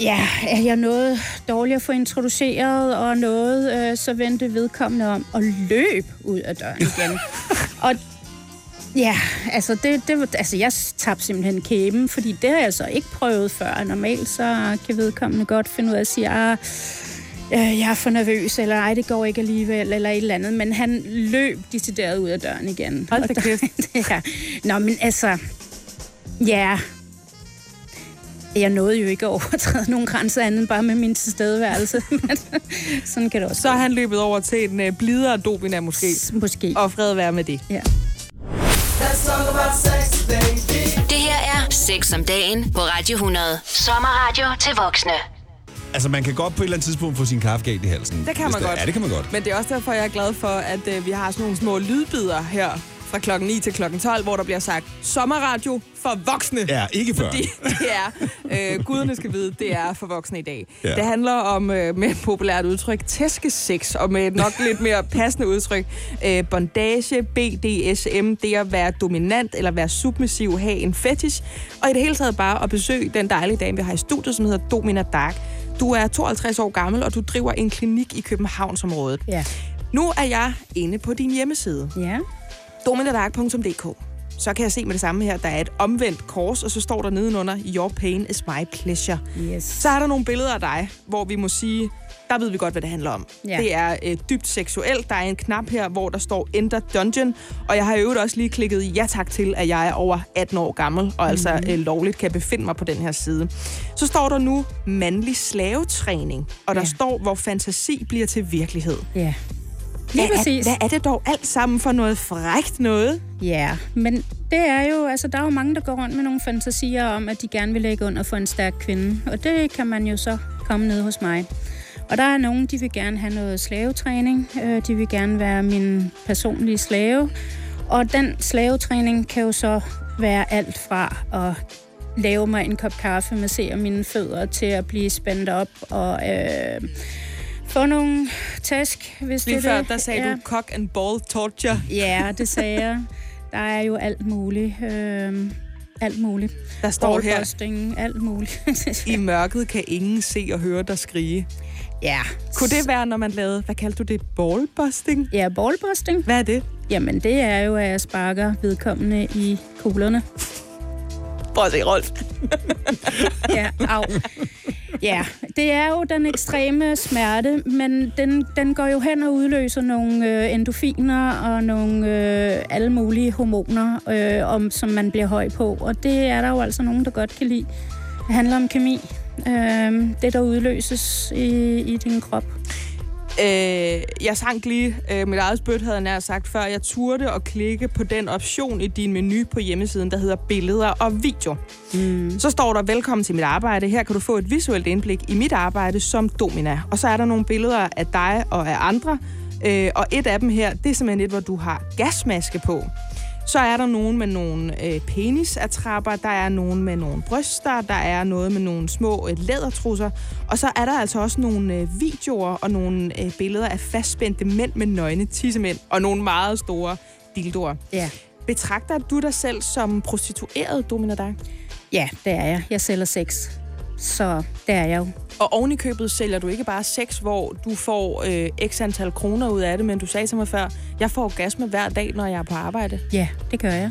ja, er jeg noget dårligt at få introduceret, og noget, øh, så vendte vedkommende om og løb ud af døren igen. og Ja, altså, det, det, altså jeg tabte simpelthen kæben, fordi det har jeg så ikke prøvet før. Normalt så kan vedkommende godt finde ud af at sige, ah, øh, jeg er for nervøs, eller ej, det går ikke alligevel, eller et eller andet. Men han løb decideret ud af døren igen. Hold da kæft. ja. Nå, men altså, ja, jeg nåede jo ikke at overtræde nogen grænser andet end bare med min tilstedeværelse. Men Sådan kan det også Så er han løbet over til en uh, blidere Dobina måske. Måske. Og fred være med det. Ja. Det her er Sex om dagen på Radio 100. Sommerradio til voksne. Altså, man kan godt på et eller andet tidspunkt få sin kaffe galt i halsen. Det kan man godt. Ja, det kan man godt. Men det er også derfor, jeg er glad for, at uh, vi har sådan nogle små lydbider her fra klokken 9 til klokken 12, hvor der bliver sagt sommerradio for voksne. Ja, ikke før. Fordi det er, øh, guderne skal vide, det er for voksne i dag. Ja. Det handler om, øh, med et populært udtryk, tæskesex, og med et nok lidt mere passende udtryk, øh, bondage, BDSM, det at være dominant eller være submissiv, have en fetish, og i det hele taget bare at besøge den dejlige dame, vi har i studiet, som hedder Domina Dark. Du er 52 år gammel, og du driver en klinik i Københavnsområdet. Ja. Nu er jeg inde på din hjemmeside Ja. dominadark.dk. Så kan jeg se med det samme her, der er et omvendt kors, og så står der nedenunder, Your pain is my pleasure. Yes. Så er der nogle billeder af dig, hvor vi må sige, der ved vi godt, hvad det handler om. Ja. Det er øh, dybt seksuelt. Der er en knap her, hvor der står Enter Dungeon, og jeg har i øvrigt også lige klikket ja tak til, at jeg er over 18 år gammel, og altså Mhm. øh, lovligt kan befinde mig på den her side. Så står der nu mandlig slavetræning, og der Ja. står, hvor fantasi bliver til virkelighed. Ja. Lige Hvad er, præcis. hvad er det dog alt sammen for noget frækt noget? Ja, men det er jo, altså der er jo mange, der går rundt med nogle fantasier om, at de gerne vil lægge under for en stærk kvinde. Og det kan man jo så komme ned hos mig. Og der er nogen, de vil gerne have noget slavetræning. Øh, De vil gerne være min personlige slave. Og den slavetræning kan jo så være alt fra at lave mig en kop kaffe, massere mine fødder til at blive spændt op og øh, få nogle task, hvis Lige det er før, det. der sagde ja. du cock and ball torture. Ja, det sagde jeg. Der er jo alt muligt. Øhm, alt muligt. Der står her, alt muligt. i mørket kan ingen se og høre dig skrige. Ja. Kunne det være, når man lavede, hvad kaldte du det, ballbusting? Ja, ballbusting. Hvad er det? Jamen, det er jo, at jeg sparker vedkommende i kuglerne. Prøv at se, Rolf. Ja, au. Ja, det er jo den ekstreme smerte, men den, den går jo hen og udløser nogle øh, endorfiner og nogle øh, alle mulige hormoner, øh, om, som man bliver høj på. Og det er der jo altså nogen, der godt kan lide. Det handler om kemi. Øh, det, der udløses i, i din krop. Øh, jeg sank lige øh, mit eget spyt, havde jeg sagt før. Jeg turde at klikke på den option i din menu på hjemmesiden, der hedder billeder og video. Mm. Så står der, velkommen til mit arbejde. Her kan du få et visuelt indblik i mit arbejde som domina. Og så er der nogle billeder af dig og af andre. Øh, og et af dem her, det er simpelthen et, hvor du har gasmaske på. Så er der nogen med nogle øh, penisattrapper, der er nogen med nogle bryster, der er noget med nogle små øh, lædertrusser, og så er der altså også nogle øh, videoer og nogle øh, billeder af fastspændte mænd med nøgne tissemænd og nogle meget store dildoer. Ja. Betragter du dig selv som prostitueret, Domina Dag? Ja, det er jeg. Jeg sælger sex. Så det er jeg jo. Og oven i købet sælger du ikke bare sex, hvor du får øh, x antal kroner ud af det, men du sagde til mig før, jeg får orgasme hver dag, når jeg er på arbejde. Ja, det gør jeg.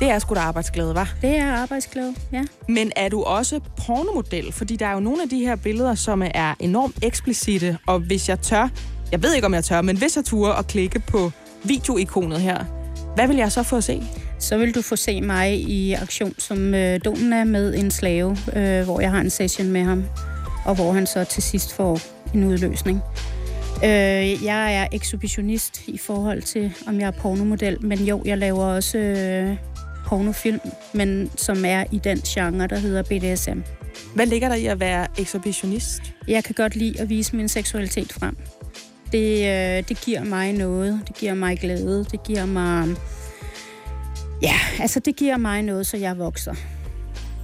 Det er sgu da arbejdsglæde, var. Det er arbejdsglæde, ja. Men er du også pornomodel? Fordi der er jo nogle af de her billeder, som er enormt eksplicite, og hvis jeg tør, jeg ved ikke om jeg tør, men hvis jeg turde at klikke på videoikonet her, hvad vil jeg så få at se? Så vil du få se mig i aktion som øh, Domina med en slave, øh, hvor jeg har en session med ham, og hvor han så til sidst får en udløsning. Øh, jeg er ekshibitionist i forhold til, om jeg er pornomodel, men jo, jeg laver også øh, pornofilm, men som er i den genre, der hedder BDSM. Hvad ligger der i at være ekshibitionist? Jeg kan godt lide at vise min seksualitet frem. Det, øh, det giver mig noget. Det giver mig glæde. Det giver mig... Ja, altså det giver mig noget, så jeg vokser.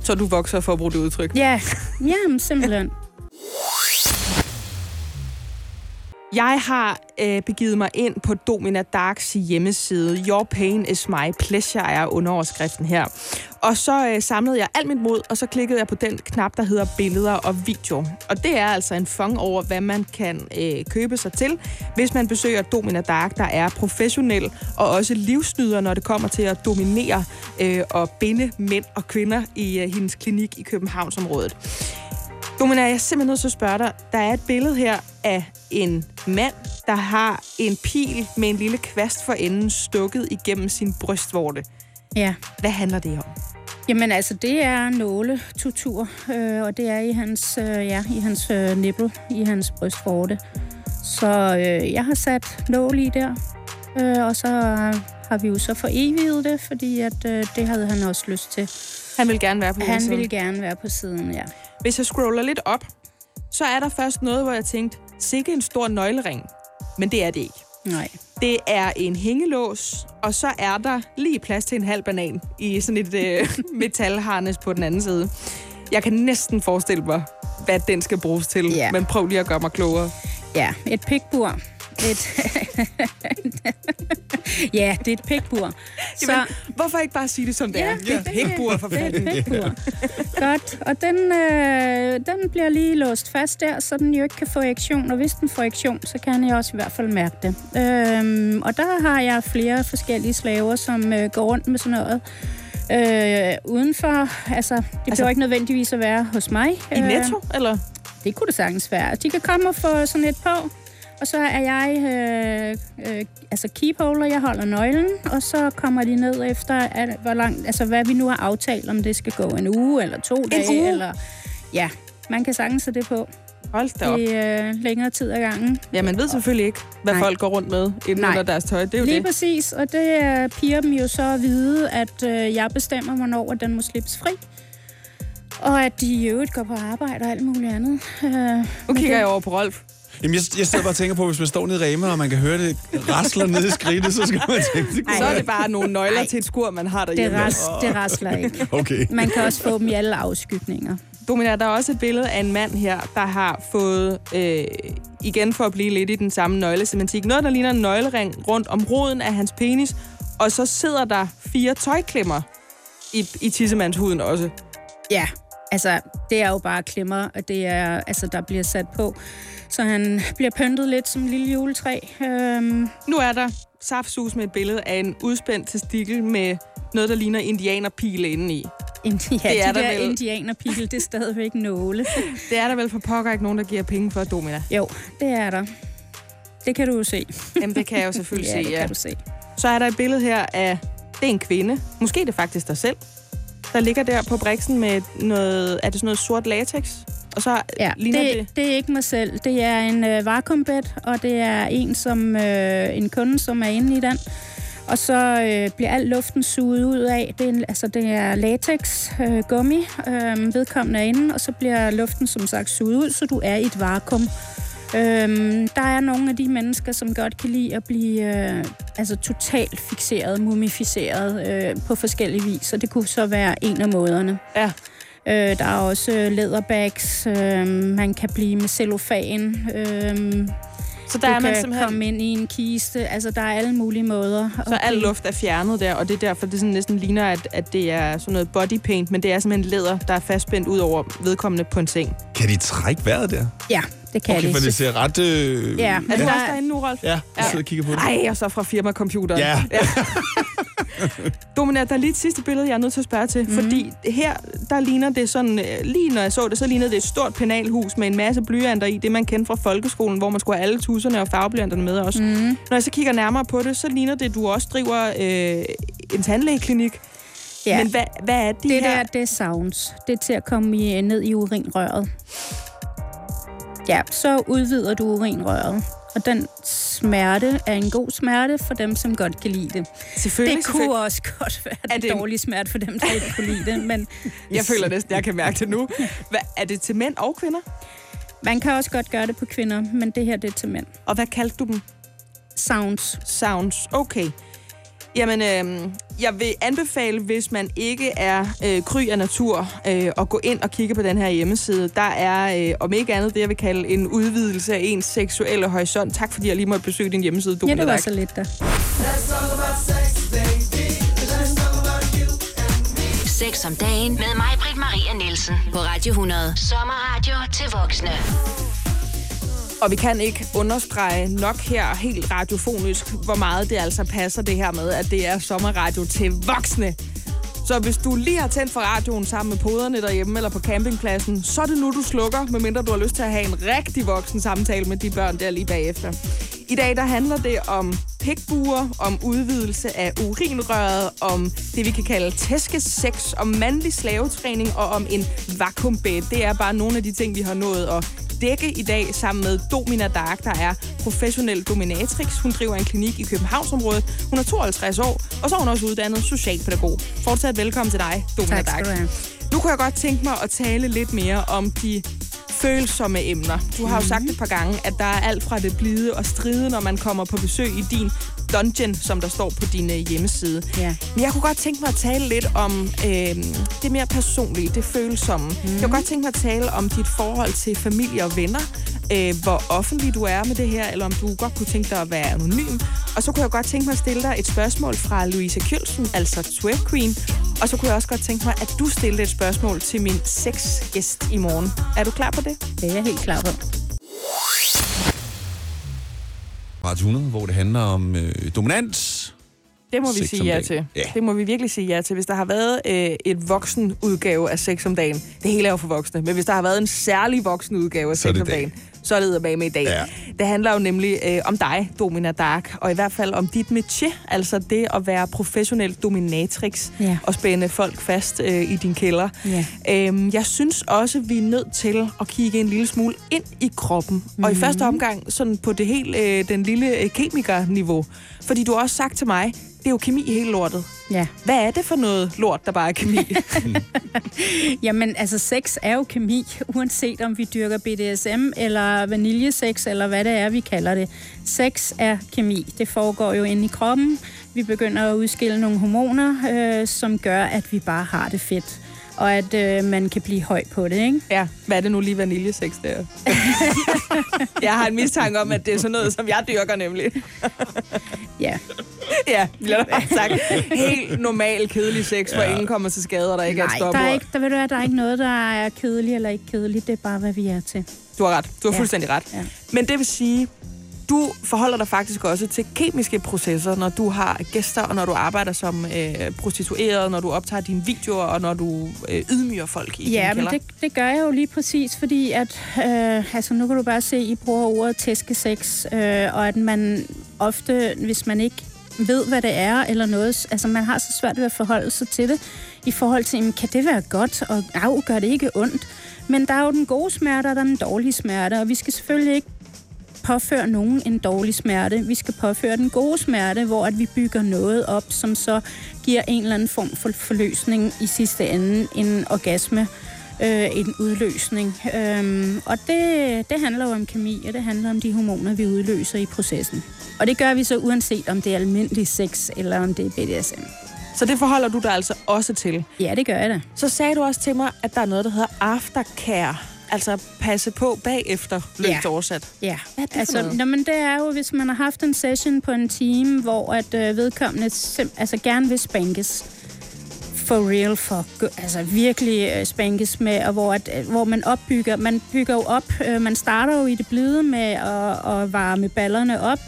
Så du vokser for at bruge det udtryk. Ja, jamen simpelthen. Jeg har øh, begivet mig ind på Domina Darks hjemmeside. Your pain is my pleasure er underoverskriften her. Og så øh, samlede jeg alt mit mod, og så klikkede jeg på den knap, der hedder billeder og video. Og det er altså en fang over, hvad man kan øh, købe sig til, hvis man besøger Domina Dark, der er professionel og også livsnyder, når det kommer til at dominere øh, og binde mænd og kvinder i øh, hendes klinik i Københavnsområdet. Domina, jeg er simpelthen nødt til at spørge dig. Der er et billede her af en mand, der har en pil med en lille kvast for enden stukket igennem sin brystvorte. Ja. Hvad handler det om? Jamen altså, det er nåletutur, øh, og det er i hans, øh, ja, i hans øh, nippel, i hans brystvorte. Så øh, jeg har sat nål i der, øh, og så har vi jo så foreviget det, fordi at, øh, det havde han også lyst til. Han vil gerne være på Han hjemmesiden. ville gerne være på siden, ja. Hvis jeg scroller lidt op, så er der først noget, hvor jeg tænkte, sikke en stor nøglering. Men det er det ikke. Nej. Det er en hængelås, og så er der lige plads til en halv banan i sådan et øh, metalharnes på den anden side. Jeg kan næsten forestille mig, hvad den skal bruges til, Ja. men prøv lige at gøre mig klogere. Ja, et pikbur. Et ja, det er et pikbur. Så, Jamen, hvorfor ikke bare sige det, som det Ja, er? det- det- Hækbur for det er fanden. et pikbur. Godt, og den, øh, den bliver lige låst fast der, så den jo ikke kan få erektion. Og hvis den får erektion, så kan jeg også i hvert fald mærke det. Øhm, og der har jeg flere forskellige slaver, som øh, går rundt med sådan noget. Øh, udenfor, altså, det altså, behøver ikke nødvendigvis at være hos mig. I Netto, eller? Det kunne det sagtens være. De kan komme og få sådan et på, og så er jeg øh, øh, altså keepholder, jeg holder nøglen, og så kommer de ned efter, at, hvor langt, altså hvad vi nu har aftalt, om det skal gå en uge eller to dage. uge? Eller, ja, man kan sagtens have det på Hold da op. i øh, længere tid ad gangen. Ja, man ved selvfølgelig ikke, hvad Nej. folk går rundt med inden Nej. under deres tøj. Det er jo Lige det. præcis, og det øh, piger dem jo så at vide, at øh, jeg bestemmer, hvornår at den må slippes fri. Og at de i øvrigt går på arbejde og alt muligt andet. Øh, Nu kigger jeg over på Rolf. Jamen, jeg, jeg sidder bare og tænker på, hvis man står nede i Rema, og man kan høre det rasler nede i skridtet, så skal man tænke, det Så er det bare nogle nøgler Ej. til et skur, man har det, derhjemme. ras, det rasler ikke. Okay. Man kan også få dem i alle afskygninger. Domina, der er også et billede af en mand her, der har fået, øh, igen for at blive lidt i den samme nøglesemantik, noget, der ligner en nøglering rundt om roden af hans penis, og så sidder der fire tøjklemmer i, i tissemandshuden også. Ja, altså, det er jo bare klemmer, og det er, altså, der bliver sat på. Så han bliver pyntet lidt som en lille juletræ. Øhm, Nu er der saftsus med et billede af en udspændt testikel med noget, der ligner indianerpile indeni. Indi- ja, Det er de der der vel. indianerpil, det er stadigvæk nåle. Det er der vel for pokker ikke nogen, der giver penge for Domina. Jo, det er der. Det kan du jo se. Jamen, det kan jeg jo selvfølgelig ja, se, det ja. kan du se. Så er der et billede her af, det er en kvinde. Måske er det faktisk dig selv, der ligger der på briksen med noget, er det sådan noget sort latex? Og så Ja, ligner det... det, det er ikke mig selv. Det er en øh, vakuumbed, og det er en som øh, en kunde, som er inde i den. Og så øh, bliver al luften suget ud af. Det er, en- altså, det er latex, øh, gummi, øh, vedkommende er inde, og så bliver luften som sagt suget ud, så du er i et vakuum. Øhm, der er nogle af de mennesker, som godt kan lide at blive øh, altså totalt fixeret, mumificeret øh, på forskellige vis, og det kunne så være en af måderne. Ja. Øh, der er også øh, leatherbags, øh, man kan blive med cellofan, øh, Så du der er man kan simpelthen... komme ind i en kiste, altså der er alle mulige måder. Så at al luft er fjernet der, og det er derfor, det sådan næsten ligner, at, at det er sådan noget body paint, men det er simpelthen læder, der er fastspændt ud over vedkommende på en seng. Kan de trække vejret der? Ja, det kan Okay, de. for det ser ret... Øh... Ja. Er du Ja. også derinde nu, Rolf? Ja, jeg sidder og kigger på det. Ej, og så fra firmacomputeren. Ja. Domina, der er lige et sidste billede, jeg er nødt til at spørge til. Mm. Fordi her, der ligner det sådan... øh, Lige når jeg så det, så lignede det et stort penalhus med en masse blyanter i. Det, man kendte fra folkeskolen, hvor man skulle have alle tusserne og farveblyanterne med også. Mm. Når jeg så kigger nærmere på det, så ligner det, at du også driver øh, en tandlægeklinik. Ja. Men hvad, hvad er de Det her? der, det er sounds. Det er til at komme i, ned i urinrøret. Ja, så udvider du urinrøret. Og den smerte er en god smerte for dem, som godt kan lide det. Selvfølgelig, Det selvfølgelig. kunne også godt være Er en det en- dårlig smerte for dem, der ikke kunne lide det. Men Jeg føler næsten, jeg kan mærke det nu. Hvad, er det til mænd og kvinder? man kan også godt gøre det på kvinder, men det her det er til mænd. Og hvad kaldte du dem? Sounds. Sounds. Okay. Jamen, øh, jeg vil anbefale, hvis man ikke er øh, kry af natur, øh, at gå ind og kigge på den her hjemmeside. Der er, øh, om ikke andet, det jeg vil kalde en udvidelse af ens seksuelle horisont. Tak fordi jeg lige måtte besøge din hjemmeside, Ja, Domina det var så lidt der. Sex om dagen med mig, Britt Maria Nielsen. På Radio 100. Sommerradio til voksne. Og vi kan ikke understrege nok her helt radiofonisk, hvor meget det altså passer det her med, at det er sommerradio til voksne. Så hvis du lige har tændt for radioen sammen med poderne derhjemme eller på campingpladsen, så er det nu, du slukker, medmindre du har lyst til at have en rigtig voksen samtale med de børn der lige bagefter. I dag der handler det om pikbuer, om udvidelse af urinrøret, om det vi kan kalde tæskesex, om mandlig slavetræning og om en vakuumbed. Det er bare nogle af de ting, vi har nået at dække i dag sammen med Domina Dark, der er professionel dominatrix. Hun driver en klinik i Københavnsområdet. Hun er 52 år, og så er hun også uddannet socialpædagog. Fortsat velkommen til dig, Domina Tak Dark. Nu kunne jeg godt tænke mig at tale lidt mere om de følsomme emner. Du har jo sagt et par gange, at der er alt fra det blide og stride, når man kommer på besøg i din dungeon, som der står på din øh, hjemmeside. Ja. Men jeg kunne godt tænke mig at tale lidt om øh, det mere personlige, det følsomme. Mm. Jeg kunne godt tænke mig at tale om dit forhold til familie og venner. Øh, hvor offentlig du er med det her, eller om du godt kunne tænke dig at være anonym. Og så kunne jeg godt tænke mig at stille dig et spørgsmål fra Louise Kjølsen, altså Twerk Queen. Og så kunne jeg også godt tænke mig, at du stillede et spørgsmål til min sexgæst i morgen. Er du klar på det? Det er jeg helt klar på. Radio 100, hvor det handler om øh, dominans. Det må vi Sex sige ja dagen. til. Ja. Det må vi virkelig sige ja til. Hvis der har været øh, et voksen udgave af sex om dagen, det hele er jo for voksne, men hvis der har været en særlig voksen udgave af Så sex om dagen, så er det med i dag. Ja. Det handler jo nemlig øh, om dig, Domina Dark, og i hvert fald om dit métier, altså det at være professionel dominatrix Ja. og spænde folk fast øh, i din kælder. Ja. Øhm, jeg synes også, vi er nødt til at kigge en lille smule ind i kroppen. Mm-hmm. Og i første omgang sådan på det helt øh, den lille øh, kemikerniveau. Fordi du har også sagt til mig, det er jo kemi i hele lortet. Ja. Hvad er det for noget lort, der bare er kemi? Jamen, altså sex er jo kemi, uanset om vi dyrker BDSM eller vaniljesex, eller hvad det er, vi kalder det. Sex er kemi. Det foregår jo inde i kroppen. Vi begynder at udskille nogle hormoner, øh, som gør, at vi bare har det fedt. Og at øh, man kan blive høj på det, ikke? ja, hvad er det nu lige vaniljesex der? jeg har en mistanke om, at det er sådan noget, som jeg dyrker nemlig. Ja. ja, bliver der bare sagt. Helt normal, kedelig sex, hvor ingen kommer til skade, og der ikke er et Nej, der stopord. er, ikke, der, ved du, der er ikke noget, der er kedeligt eller ikke kedeligt. Det er bare, hvad vi er til. Du har ret. Du har Ja. fuldstændig ret. Ja. Men det vil sige, du forholder dig faktisk også til kemiske processer, når du har gæster, og når du arbejder som øh, prostitueret, når du optager dine videoer, og når du øh, ydmyger folk i Ja, din men det, det gør jeg jo lige præcis, fordi at, øh, altså nu kan du bare se, I bruger ordet tæskesex, øh, og at man ofte, hvis man ikke ved, hvad det er, eller noget, altså man har så svært ved at forholde sig til det, i forhold til, jamen, kan det være godt, og af, gør det ikke ondt? Men der er jo den gode smerte, og der er den dårlige smerte, og vi skal selvfølgelig ikke påføre nogen en dårlig smerte. Vi skal påføre den gode smerte, hvor at vi bygger noget op, som så giver en eller anden form for forløsning i sidste ende, en orgasme, øh, en udløsning. Øhm, og det, det handler jo om kemi, og det handler om de hormoner, vi udløser i processen. Og det gør vi så uanset om det er almindelig sex, eller om det er BDSM. Så det forholder du dig altså også til. Ja, det gør jeg da. Så sagde du også til mig, at der er noget, der hedder aftercare. Altså passe på bagefter, løst Ja. oversat. Ja, Hvad er det altså, nå, men det er jo, hvis man har haft en session på en time, hvor at øh, vedkommende sim- altså gerne vil spankes for real, for altså virkelig øh, spankes med, og hvor, at, øh, hvor man opbygger, man bygger jo op, øh, man starter jo i det blide med at, at varme ballerne op.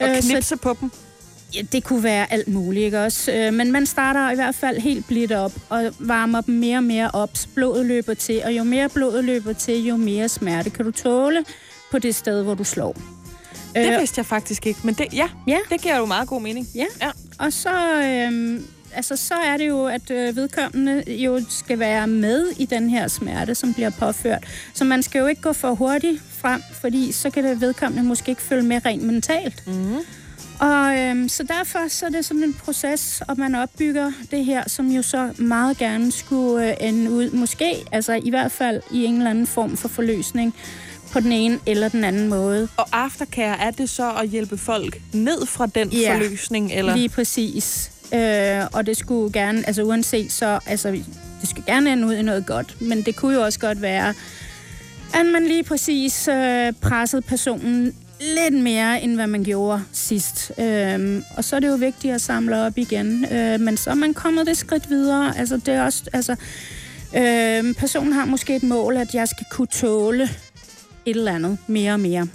Og Øh, så- knipse på dem. Ja, det kunne være alt muligt, ikke også? Øh, Men man starter i hvert fald helt blidt op og varmer dem mere og mere op. Blodet løber til, og jo mere blodet løber til, jo mere smerte kan du tåle på det sted, hvor du slår. Det Øh, vidste jeg faktisk ikke, men det, ja, Ja. det giver jo meget god mening. Ja. ja. Og så, øhm, altså, så er det jo, at øh, vedkommende jo skal være med i den her smerte, som bliver påført. Så man skal jo ikke gå for hurtigt frem, fordi så kan det vedkommende måske ikke følge med rent mentalt. Mm-hmm. Og øhm, så derfor så er det sådan en proces, og man opbygger det her, som jo så meget gerne skulle øh, ende ud, måske, altså i hvert fald i en eller anden form for forløsning på den ene eller den anden måde. Og aftercare, er det så at hjælpe folk ned fra den Ja. forløsning? Eller? Lige præcis. Øh, og det skulle gerne, altså uanset så, altså det skulle gerne ende ud i noget godt, men det kunne jo også godt være, at man lige præcis øh, pressede personen lidt mere, end hvad man gjorde sidst. Øhm, og så er det jo vigtigt at samle op igen. Øh, men så er man kommet det skridt videre. Altså, det er også, altså, øh, personen har måske et mål, at jeg skal kunne tåle et eller andet mere og mere.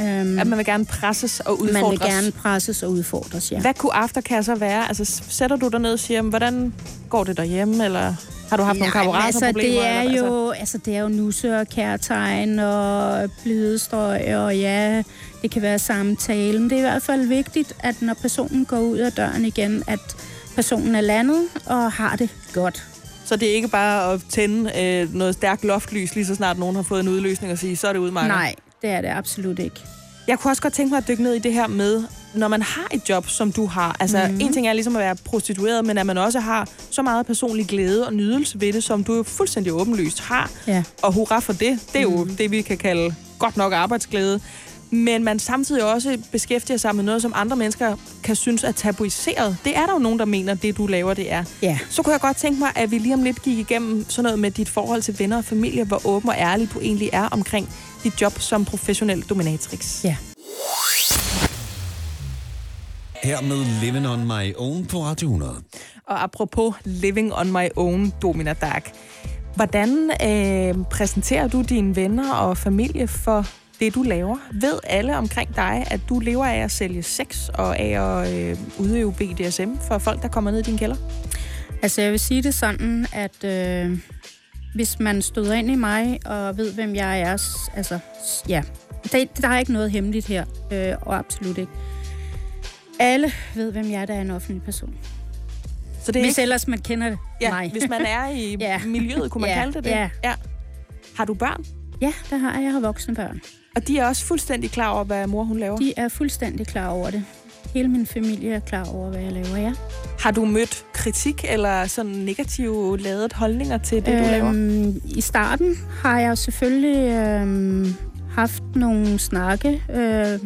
Øhm, At man vil gerne presses og udfordres? man vil gerne presses og udfordres, ja. Hvad kunne aftercare så være? Altså, sætter du dig ned og siger, "Men hvordan går det derhjemme? Eller har du haft nogle Nej, men kammeraterproblemer? altså, det er eller, jo, altså, det er jo nusse og kærtegn og blidestrøg, og ja, det kan være samtale. Men det er i hvert fald vigtigt, at når personen går ud af døren igen, at personen er landet og har det godt. Så det er ikke bare at tænde øh, noget stærkt loftlys, lige så snart nogen har fået en udløsning og sige, så er det udmarket. Nej, det er det absolut ikke. Jeg kunne også godt tænke mig at dykke ned i det her med, når man har et job, som du har. Altså, mm-hmm. en ting er ligesom at være prostitueret, men at man også har så meget personlig glæde og nydelse ved det, som du jo fuldstændig åbenlyst har. Ja. Og hurra for det. Det er jo Mhm. det, vi kan kalde godt nok arbejdsglæde. Men man samtidig også beskæftiger sig med noget, som andre mennesker kan synes er tabuiseret. Det er der jo nogen, der mener, det du laver, det er. Ja. Så kunne jeg godt tænke mig, at vi lige om lidt gik igennem sådan noget med dit forhold til venner og familie, hvor åben og ærlig du egentlig er omkring dit job som professionel dominatrix. Ja. Her med Living on My Own på Radio 100. Og apropos Living on my own, Domina Dark. Hvordan øh, præsenterer du dine venner og familie for det, du laver? Ved alle omkring dig, at du lever af at sælge sex og af at øh, udøve BDSM for folk, der kommer ned i din kælder? Altså, jeg vil sige det sådan, at øh, hvis man støder ind i mig og ved, hvem jeg er, altså, ja, der, der er ikke noget hemmeligt her, øh, og absolut ikke. Alle ved, hvem jeg er, der er en offentlig person. Så det er Hvis ikke, ellers man kender det. ja, mig. hvis man er i Ja. miljøet, kunne man Ja, kalde det det? ja. ja. Har du børn? Ja, der har jeg. Jeg har voksne børn. Og de er også fuldstændig klar over, hvad mor hun laver? De er fuldstændig klar over det. Hele min familie er klar over, hvad jeg laver, ja. Har du mødt kritik eller sådan negative ladet holdninger til det, du laver? Øhm, I starten har jeg selvfølgelig øhm, haft nogle snakke, øh,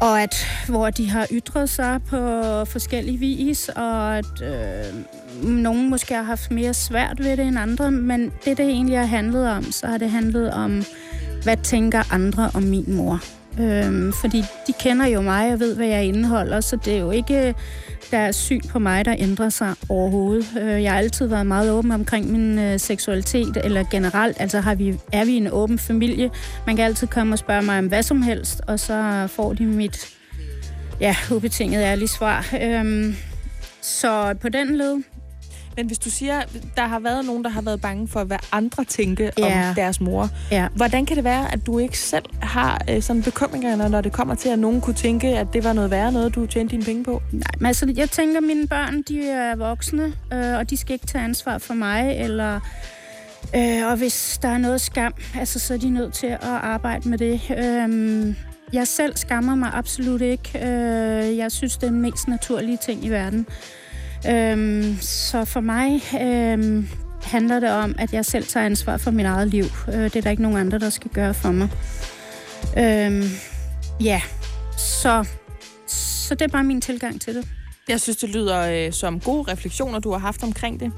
og at, hvor de har ytret sig på forskellige vis, og at øh, nogen måske har haft mere svært ved det end andre, men det, det egentlig har handlet om, så har det handlet om, hvad tænker andre om min mor? Øhm, fordi de kender jo mig og ved, hvad jeg indeholder, så det er jo ikke deres syn på mig, der ændrer sig overhovedet. Øh, jeg har altid været meget åben omkring min øh, seksualitet, eller generelt, altså har vi, er vi en åben familie. Man kan altid komme og spørge mig om hvad som helst, og så får de mit ja, ubetinget ærlige svar. Øhm, så på den led, men hvis du siger, der har været nogen, der har været bange for, hvad andre tænke Ja. om deres mor. ja. Hvordan kan det være, at du ikke selv har øh, sådan bekymringer, når det kommer til, at nogen kunne tænke, at det var noget værre noget, du tjente dine penge på? Nej, men altså, jeg tænker, at mine børn, de er voksne, øh, og de skal ikke tage ansvar for mig, eller... Øh, og hvis der er noget skam, altså, så er de nødt til at arbejde med det. Øh, jeg selv skammer mig absolut ikke. Øh, jeg synes, det er den mest naturlige ting i verden. Øhm, så for mig øhm, handler det om, at jeg selv tager ansvar for mit eget liv. Øh, det er der ikke nogen andre, der skal gøre for mig. Øhm, ja, så så det er bare min tilgang til det. Jeg synes, det lyder øh, som gode refleksioner, du har haft omkring det.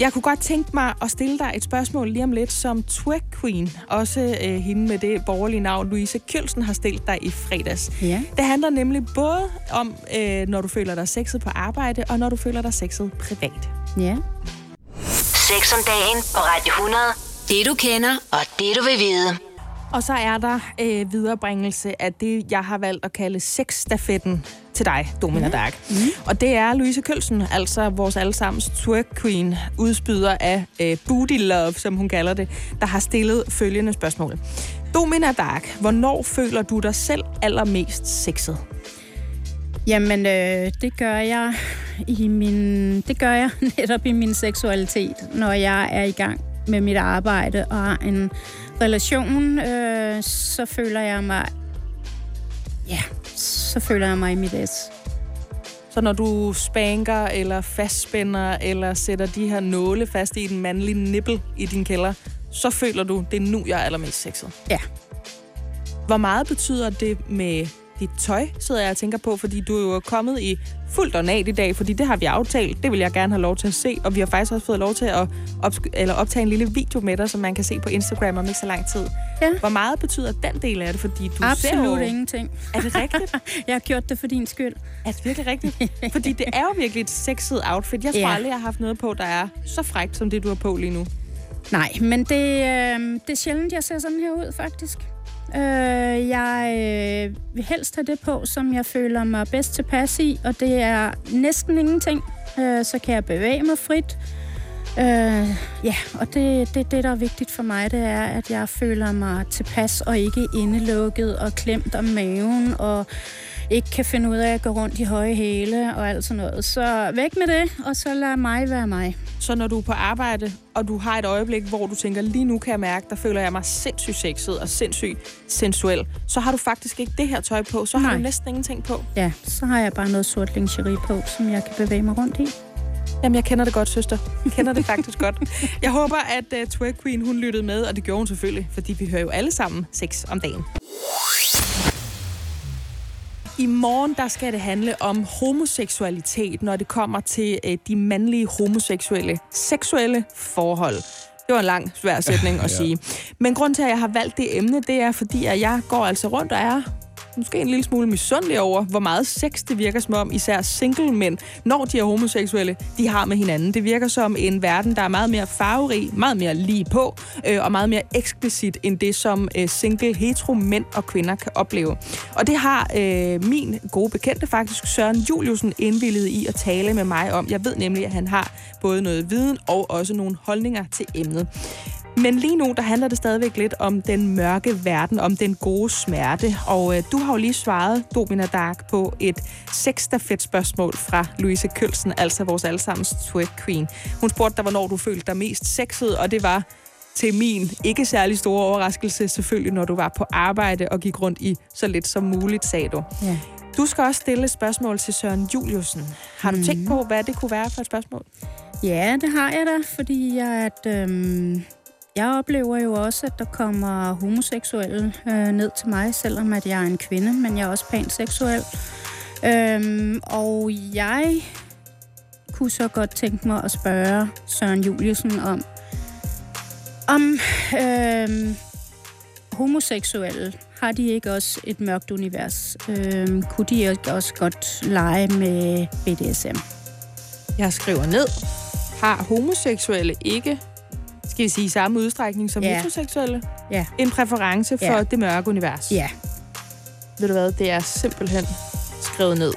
Jeg kunne godt tænke mig at stille dig et spørgsmål lige om lidt, som Twerk Queen, også øh, hende med det borgerlige navn, Louise Kjølsen, har stillet dig i fredags. Ja. Det handler nemlig både om, øh, når du føler dig sexet på arbejde, og når du føler dig sexet privat. Ja. Sex om dagen på Radio 100. Det du kender, og det du vil vide. Og så er der øh, viderebringelse af det, jeg har valgt at kalde sexstafetten til dig, Domina Dark. Mm. Og det er Louise Kølsen, altså vores allesammens twerk queen, udspyder af øh, booty love, som hun kalder det, der har stillet følgende spørgsmål. Domina Dark, hvornår føler du dig selv allermest sexet? Jamen, øh, det gør jeg i min, det gør jeg netop i min seksualitet, når jeg er i gang med mit arbejde og har en relation, øh, så føler jeg mig, ja, så føler jeg mig i mit S. Så når du spanker, eller fastspænder, eller sætter de her nåle fast i den mandlige nippel i din kælder, så føler du, det er nu, jeg er allermest sexet. Ja. Hvor meget betyder det med dit tøj, sidder jeg og tænker på, fordi du er jo kommet i fuldt ornat i dag, fordi det har vi aftalt. Det vil jeg gerne have lov til at se, og vi har faktisk også fået lov til at opsk- eller optage en lille video med dig, som man kan se på Instagram om ikke så lang tid. Ja. Hvor meget betyder den del af det? Fordi du ser Absolut jo... ingenting. Er det rigtigt? Jeg har gjort det for din skyld. Er det virkelig rigtigt? Fordi det er jo virkelig et sexet outfit. Jeg tror Ja. aldrig, jeg har haft noget på, der er så frækt, som det, du har på lige nu. Nej, men det, øh, det er sjældent, jeg ser sådan her ud, faktisk. Øh, jeg øh, vil helst have det på, som jeg føler mig bedst tilpas i, og det er næsten ingenting. Øh, så kan jeg bevæge mig frit. Øh, ja, og det, det, det, der er vigtigt for mig, det er, at jeg føler mig tilpas og ikke indelukket og klemt om maven og ikke kan finde ud af at gå rundt i høje hæle og alt sådan noget. Så væk med det, og så lad mig være mig. Så når du er på arbejde, og du har et øjeblik, hvor du tænker, lige nu kan jeg mærke, der føler jeg mig sindssygt sexet og sindssygt sensuel, så har du faktisk ikke det her tøj på. Så har Nej. du næsten ingenting på. Ja, så har jeg bare noget sort lingerie på, som jeg kan bevæge mig rundt i. Jamen, jeg kender det godt, søster. Jeg kender det faktisk godt. Jeg håber, at uh, Twerk Queen, hun lyttede med, og det gjorde hun selvfølgelig, fordi vi hører jo alle sammen sex om dagen. I morgen der skal det handle om homoseksualitet, når det kommer til øh, de mandlige homoseksuelle seksuelle forhold. Det var en lang, svær sætning at Ja. sige. Men grund til, at jeg har valgt det emne, det er, fordi at jeg går altså rundt og er måske en lille smule misundelig over, hvor meget sex det virker som om, især single mænd, når de er homoseksuelle, de har med hinanden. Det virker som en verden, der er meget mere farverig, meget mere lige på, øh, og meget mere eksplicit end det, som øh, single hetero mænd og kvinder kan opleve. Og det har øh, min gode bekendte faktisk, Søren Juliusen, indvillet i at tale med mig om. Jeg ved nemlig, at han har både noget viden og også nogle holdninger til emnet. Men lige nu, der handler det stadigvæk lidt om den mørke verden, om den gode smerte. Og øh, du har jo lige svaret, Domina Dark, på et sexstafet spørgsmål fra Louise Kølsen, altså vores allesammens twerk queen. Hun spurgte dig, hvornår du følte dig mest sexet, og det var til min ikke særlig store overraskelse, selvfølgelig, når du var på arbejde og gik rundt i så lidt som muligt, sagde du. Ja. Du skal også stille et spørgsmål til Søren Juliusen. Har du tænkt på, hvad det kunne være for et spørgsmål? Ja, det har jeg da, fordi jeg, at, øhm, jeg oplever jo også, at der kommer homoseksuelle øh, ned til mig, selvom at jeg er en kvinde, men jeg er også panseksuel. Øhm, og jeg kunne så godt tænke mig at spørge Søren Juliusen om, om øhm, homoseksuelle Har de ikke også et mørkt univers? Øhm, kunne de ikke også godt lege med BDSM? Jeg skriver ned. Har homoseksuelle ikke, skal vi sige, samme udstrækning som Ja. heteroseksuelle, Ja. en præference for Ja. det mørke univers? Ja. Ved du hvad, det er simpelthen skrevet ned.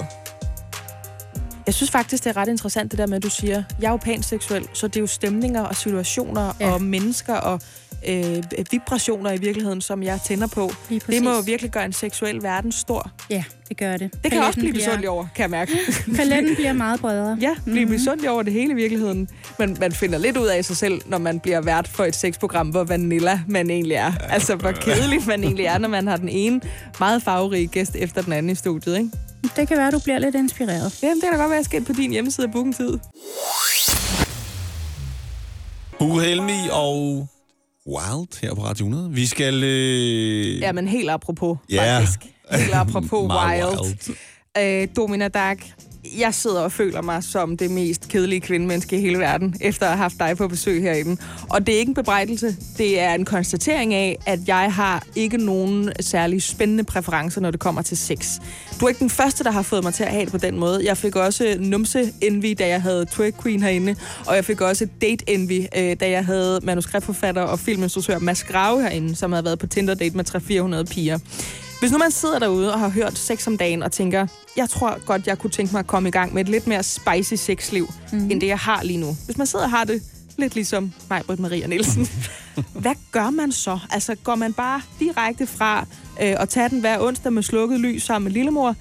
Jeg synes faktisk, det er ret interessant det der med, at du siger, jeg er jo panseksuel, så det er jo stemninger og situationer Ja. og mennesker og øh, vibrationer i virkeligheden, som jeg tænder på. Det må jo virkelig gøre en seksuel verden stor. Ja, det gør det. Det kan jeg også blive bliver- misundelig over, kan jeg mærke. Paletten bliver meget bredere. Ja, blive mm-hmm. misundelig over det hele i virkeligheden. Men man finder lidt ud af sig selv, når man bliver vært for et sexprogram, hvor vanilla man egentlig er. Altså, hvor kedelig man egentlig er, når man har den ene meget farverige gæst efter den anden i studiet, ikke? Det kan være, at du bliver lidt inspireret. Jamen, det kan da godt være, at jeg skal på din hjemmeside og booke tid. Hugo Helmi og Wild her på Radio 100. Vi skal... Øh... Ja, men helt apropos, Ja. faktisk. Helt apropos Meget wild. Øh, Domina Dark, jeg sidder og føler mig som det mest kedelige kvindemenneske i hele verden, efter at have haft dig på besøg herinde. Og det er ikke en bebrejdelse, det er en konstatering af, at jeg har ikke nogen særlig spændende præferencer, når det kommer til sex. Du er ikke den første, der har fået mig til at have det på den måde. Jeg fik også numse-envy, da jeg havde Twerk Queen herinde, og jeg fik også date-envy, øh, da jeg havde manuskriptforfatter og filminstruktør Mads Grave herinde, som havde været på Tinder-date med 300-400 piger. Hvis nu man sidder derude og har hørt sex om dagen og tænker, jeg tror godt, jeg kunne tænke mig at komme i gang med et lidt mere spicy sexliv, mm. end det, jeg har lige nu. Hvis man sidder og har det lidt ligesom mig, Britt Maria Nielsen, hvad gør man så? Altså, går man bare direkte fra øh, at tage den hver onsdag med slukket lys sammen med lillemor,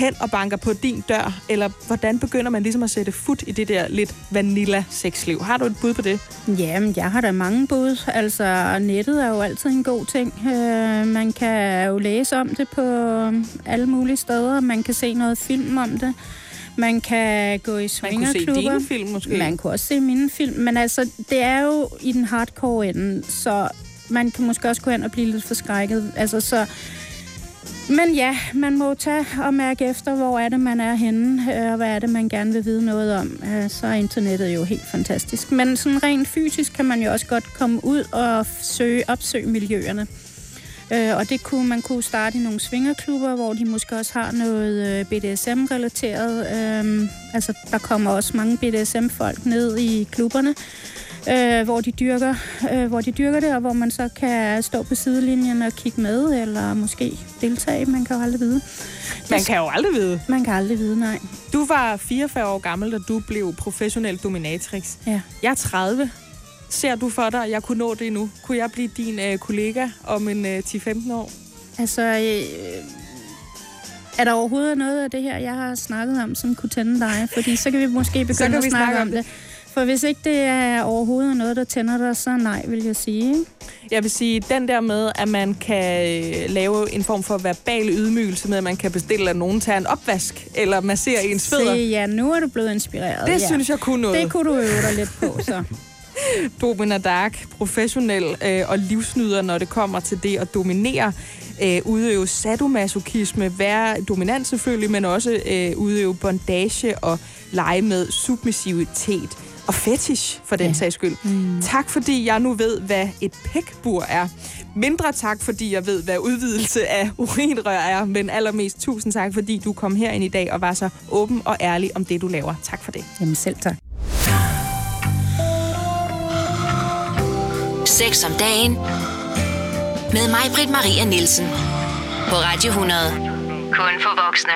hen og banker på din dør? Eller hvordan begynder man ligesom at sætte fod i det der lidt vanilla sexliv? Har du et bud på det? Jamen, jeg har da mange bud. Altså, nettet er jo altid en god ting. Øh, man kan jo læse om det på alle mulige steder. Man kan se noget film om det. Man kan gå i Man kunne se swingerklubber. film måske. Man kunne også se mine film. Men altså, det er jo i den hardcore ende, så man kan måske også gå hen og blive lidt forskrækket. Altså, så... Men ja, man må tage og mærke efter, hvor er det, man er henne, øh, og hvad er det, man gerne vil vide noget om. Øh, så er internettet jo helt fantastisk. Men sådan rent fysisk kan man jo også godt komme ud og søge, opsøge miljøerne. Øh, og det kunne man kunne starte i nogle svingerklubber, hvor de måske også har noget BDSM-relateret. Altså, der kommer også mange BDSM-folk ned i klubberne, øh, hvor, de dyrker, øh, hvor de dyrker det, og hvor man så kan stå på sidelinjen og kigge med, eller måske deltage. Man kan jo aldrig vide. Man kan jo aldrig vide. Man kan aldrig vide, nej. Du var 44 år gammel, da du blev professionel dominatrix. Ja. Jeg er 30. Ser du for dig, at jeg kunne nå det nu? Kunne jeg blive din øh, kollega om en øh, 10-15 år? Altså, øh, er der overhovedet noget af det her, jeg har snakket om, som kunne tænde dig? Fordi så kan vi måske begynde at snakke snakke om det. For hvis ikke det er overhovedet noget, der tænder dig, så nej, vil jeg sige. Jeg vil sige, den der med, at man kan øh, lave en form for verbal ydmygelse med, at man kan bestille, at nogen tager en opvask, eller massere ens fødder. Se, ja, nu er du blevet inspireret. Det ja. synes jeg kunne noget. Det kunne du øve dig lidt på, så. Domina Dark, professionel øh, og livsnyder, når det kommer til det at dominere. Øh, udøve sadomasochisme, være dominant selvfølgelig, men også øh, udøve bondage og lege med submissivitet og fetish for den Ja. sags skyld. Mm. Tak fordi jeg nu ved, hvad et pækbur er. Mindre tak, fordi jeg ved, hvad udvidelse af urinrør er, men allermest tusind tak, fordi du kom herind i dag og var så åben og ærlig om det, du laver. Tak for det. Jamen selv tak. Sex om dagen. Med mig, Britt Maria Nielsen. På Radio 100. Kun for voksne.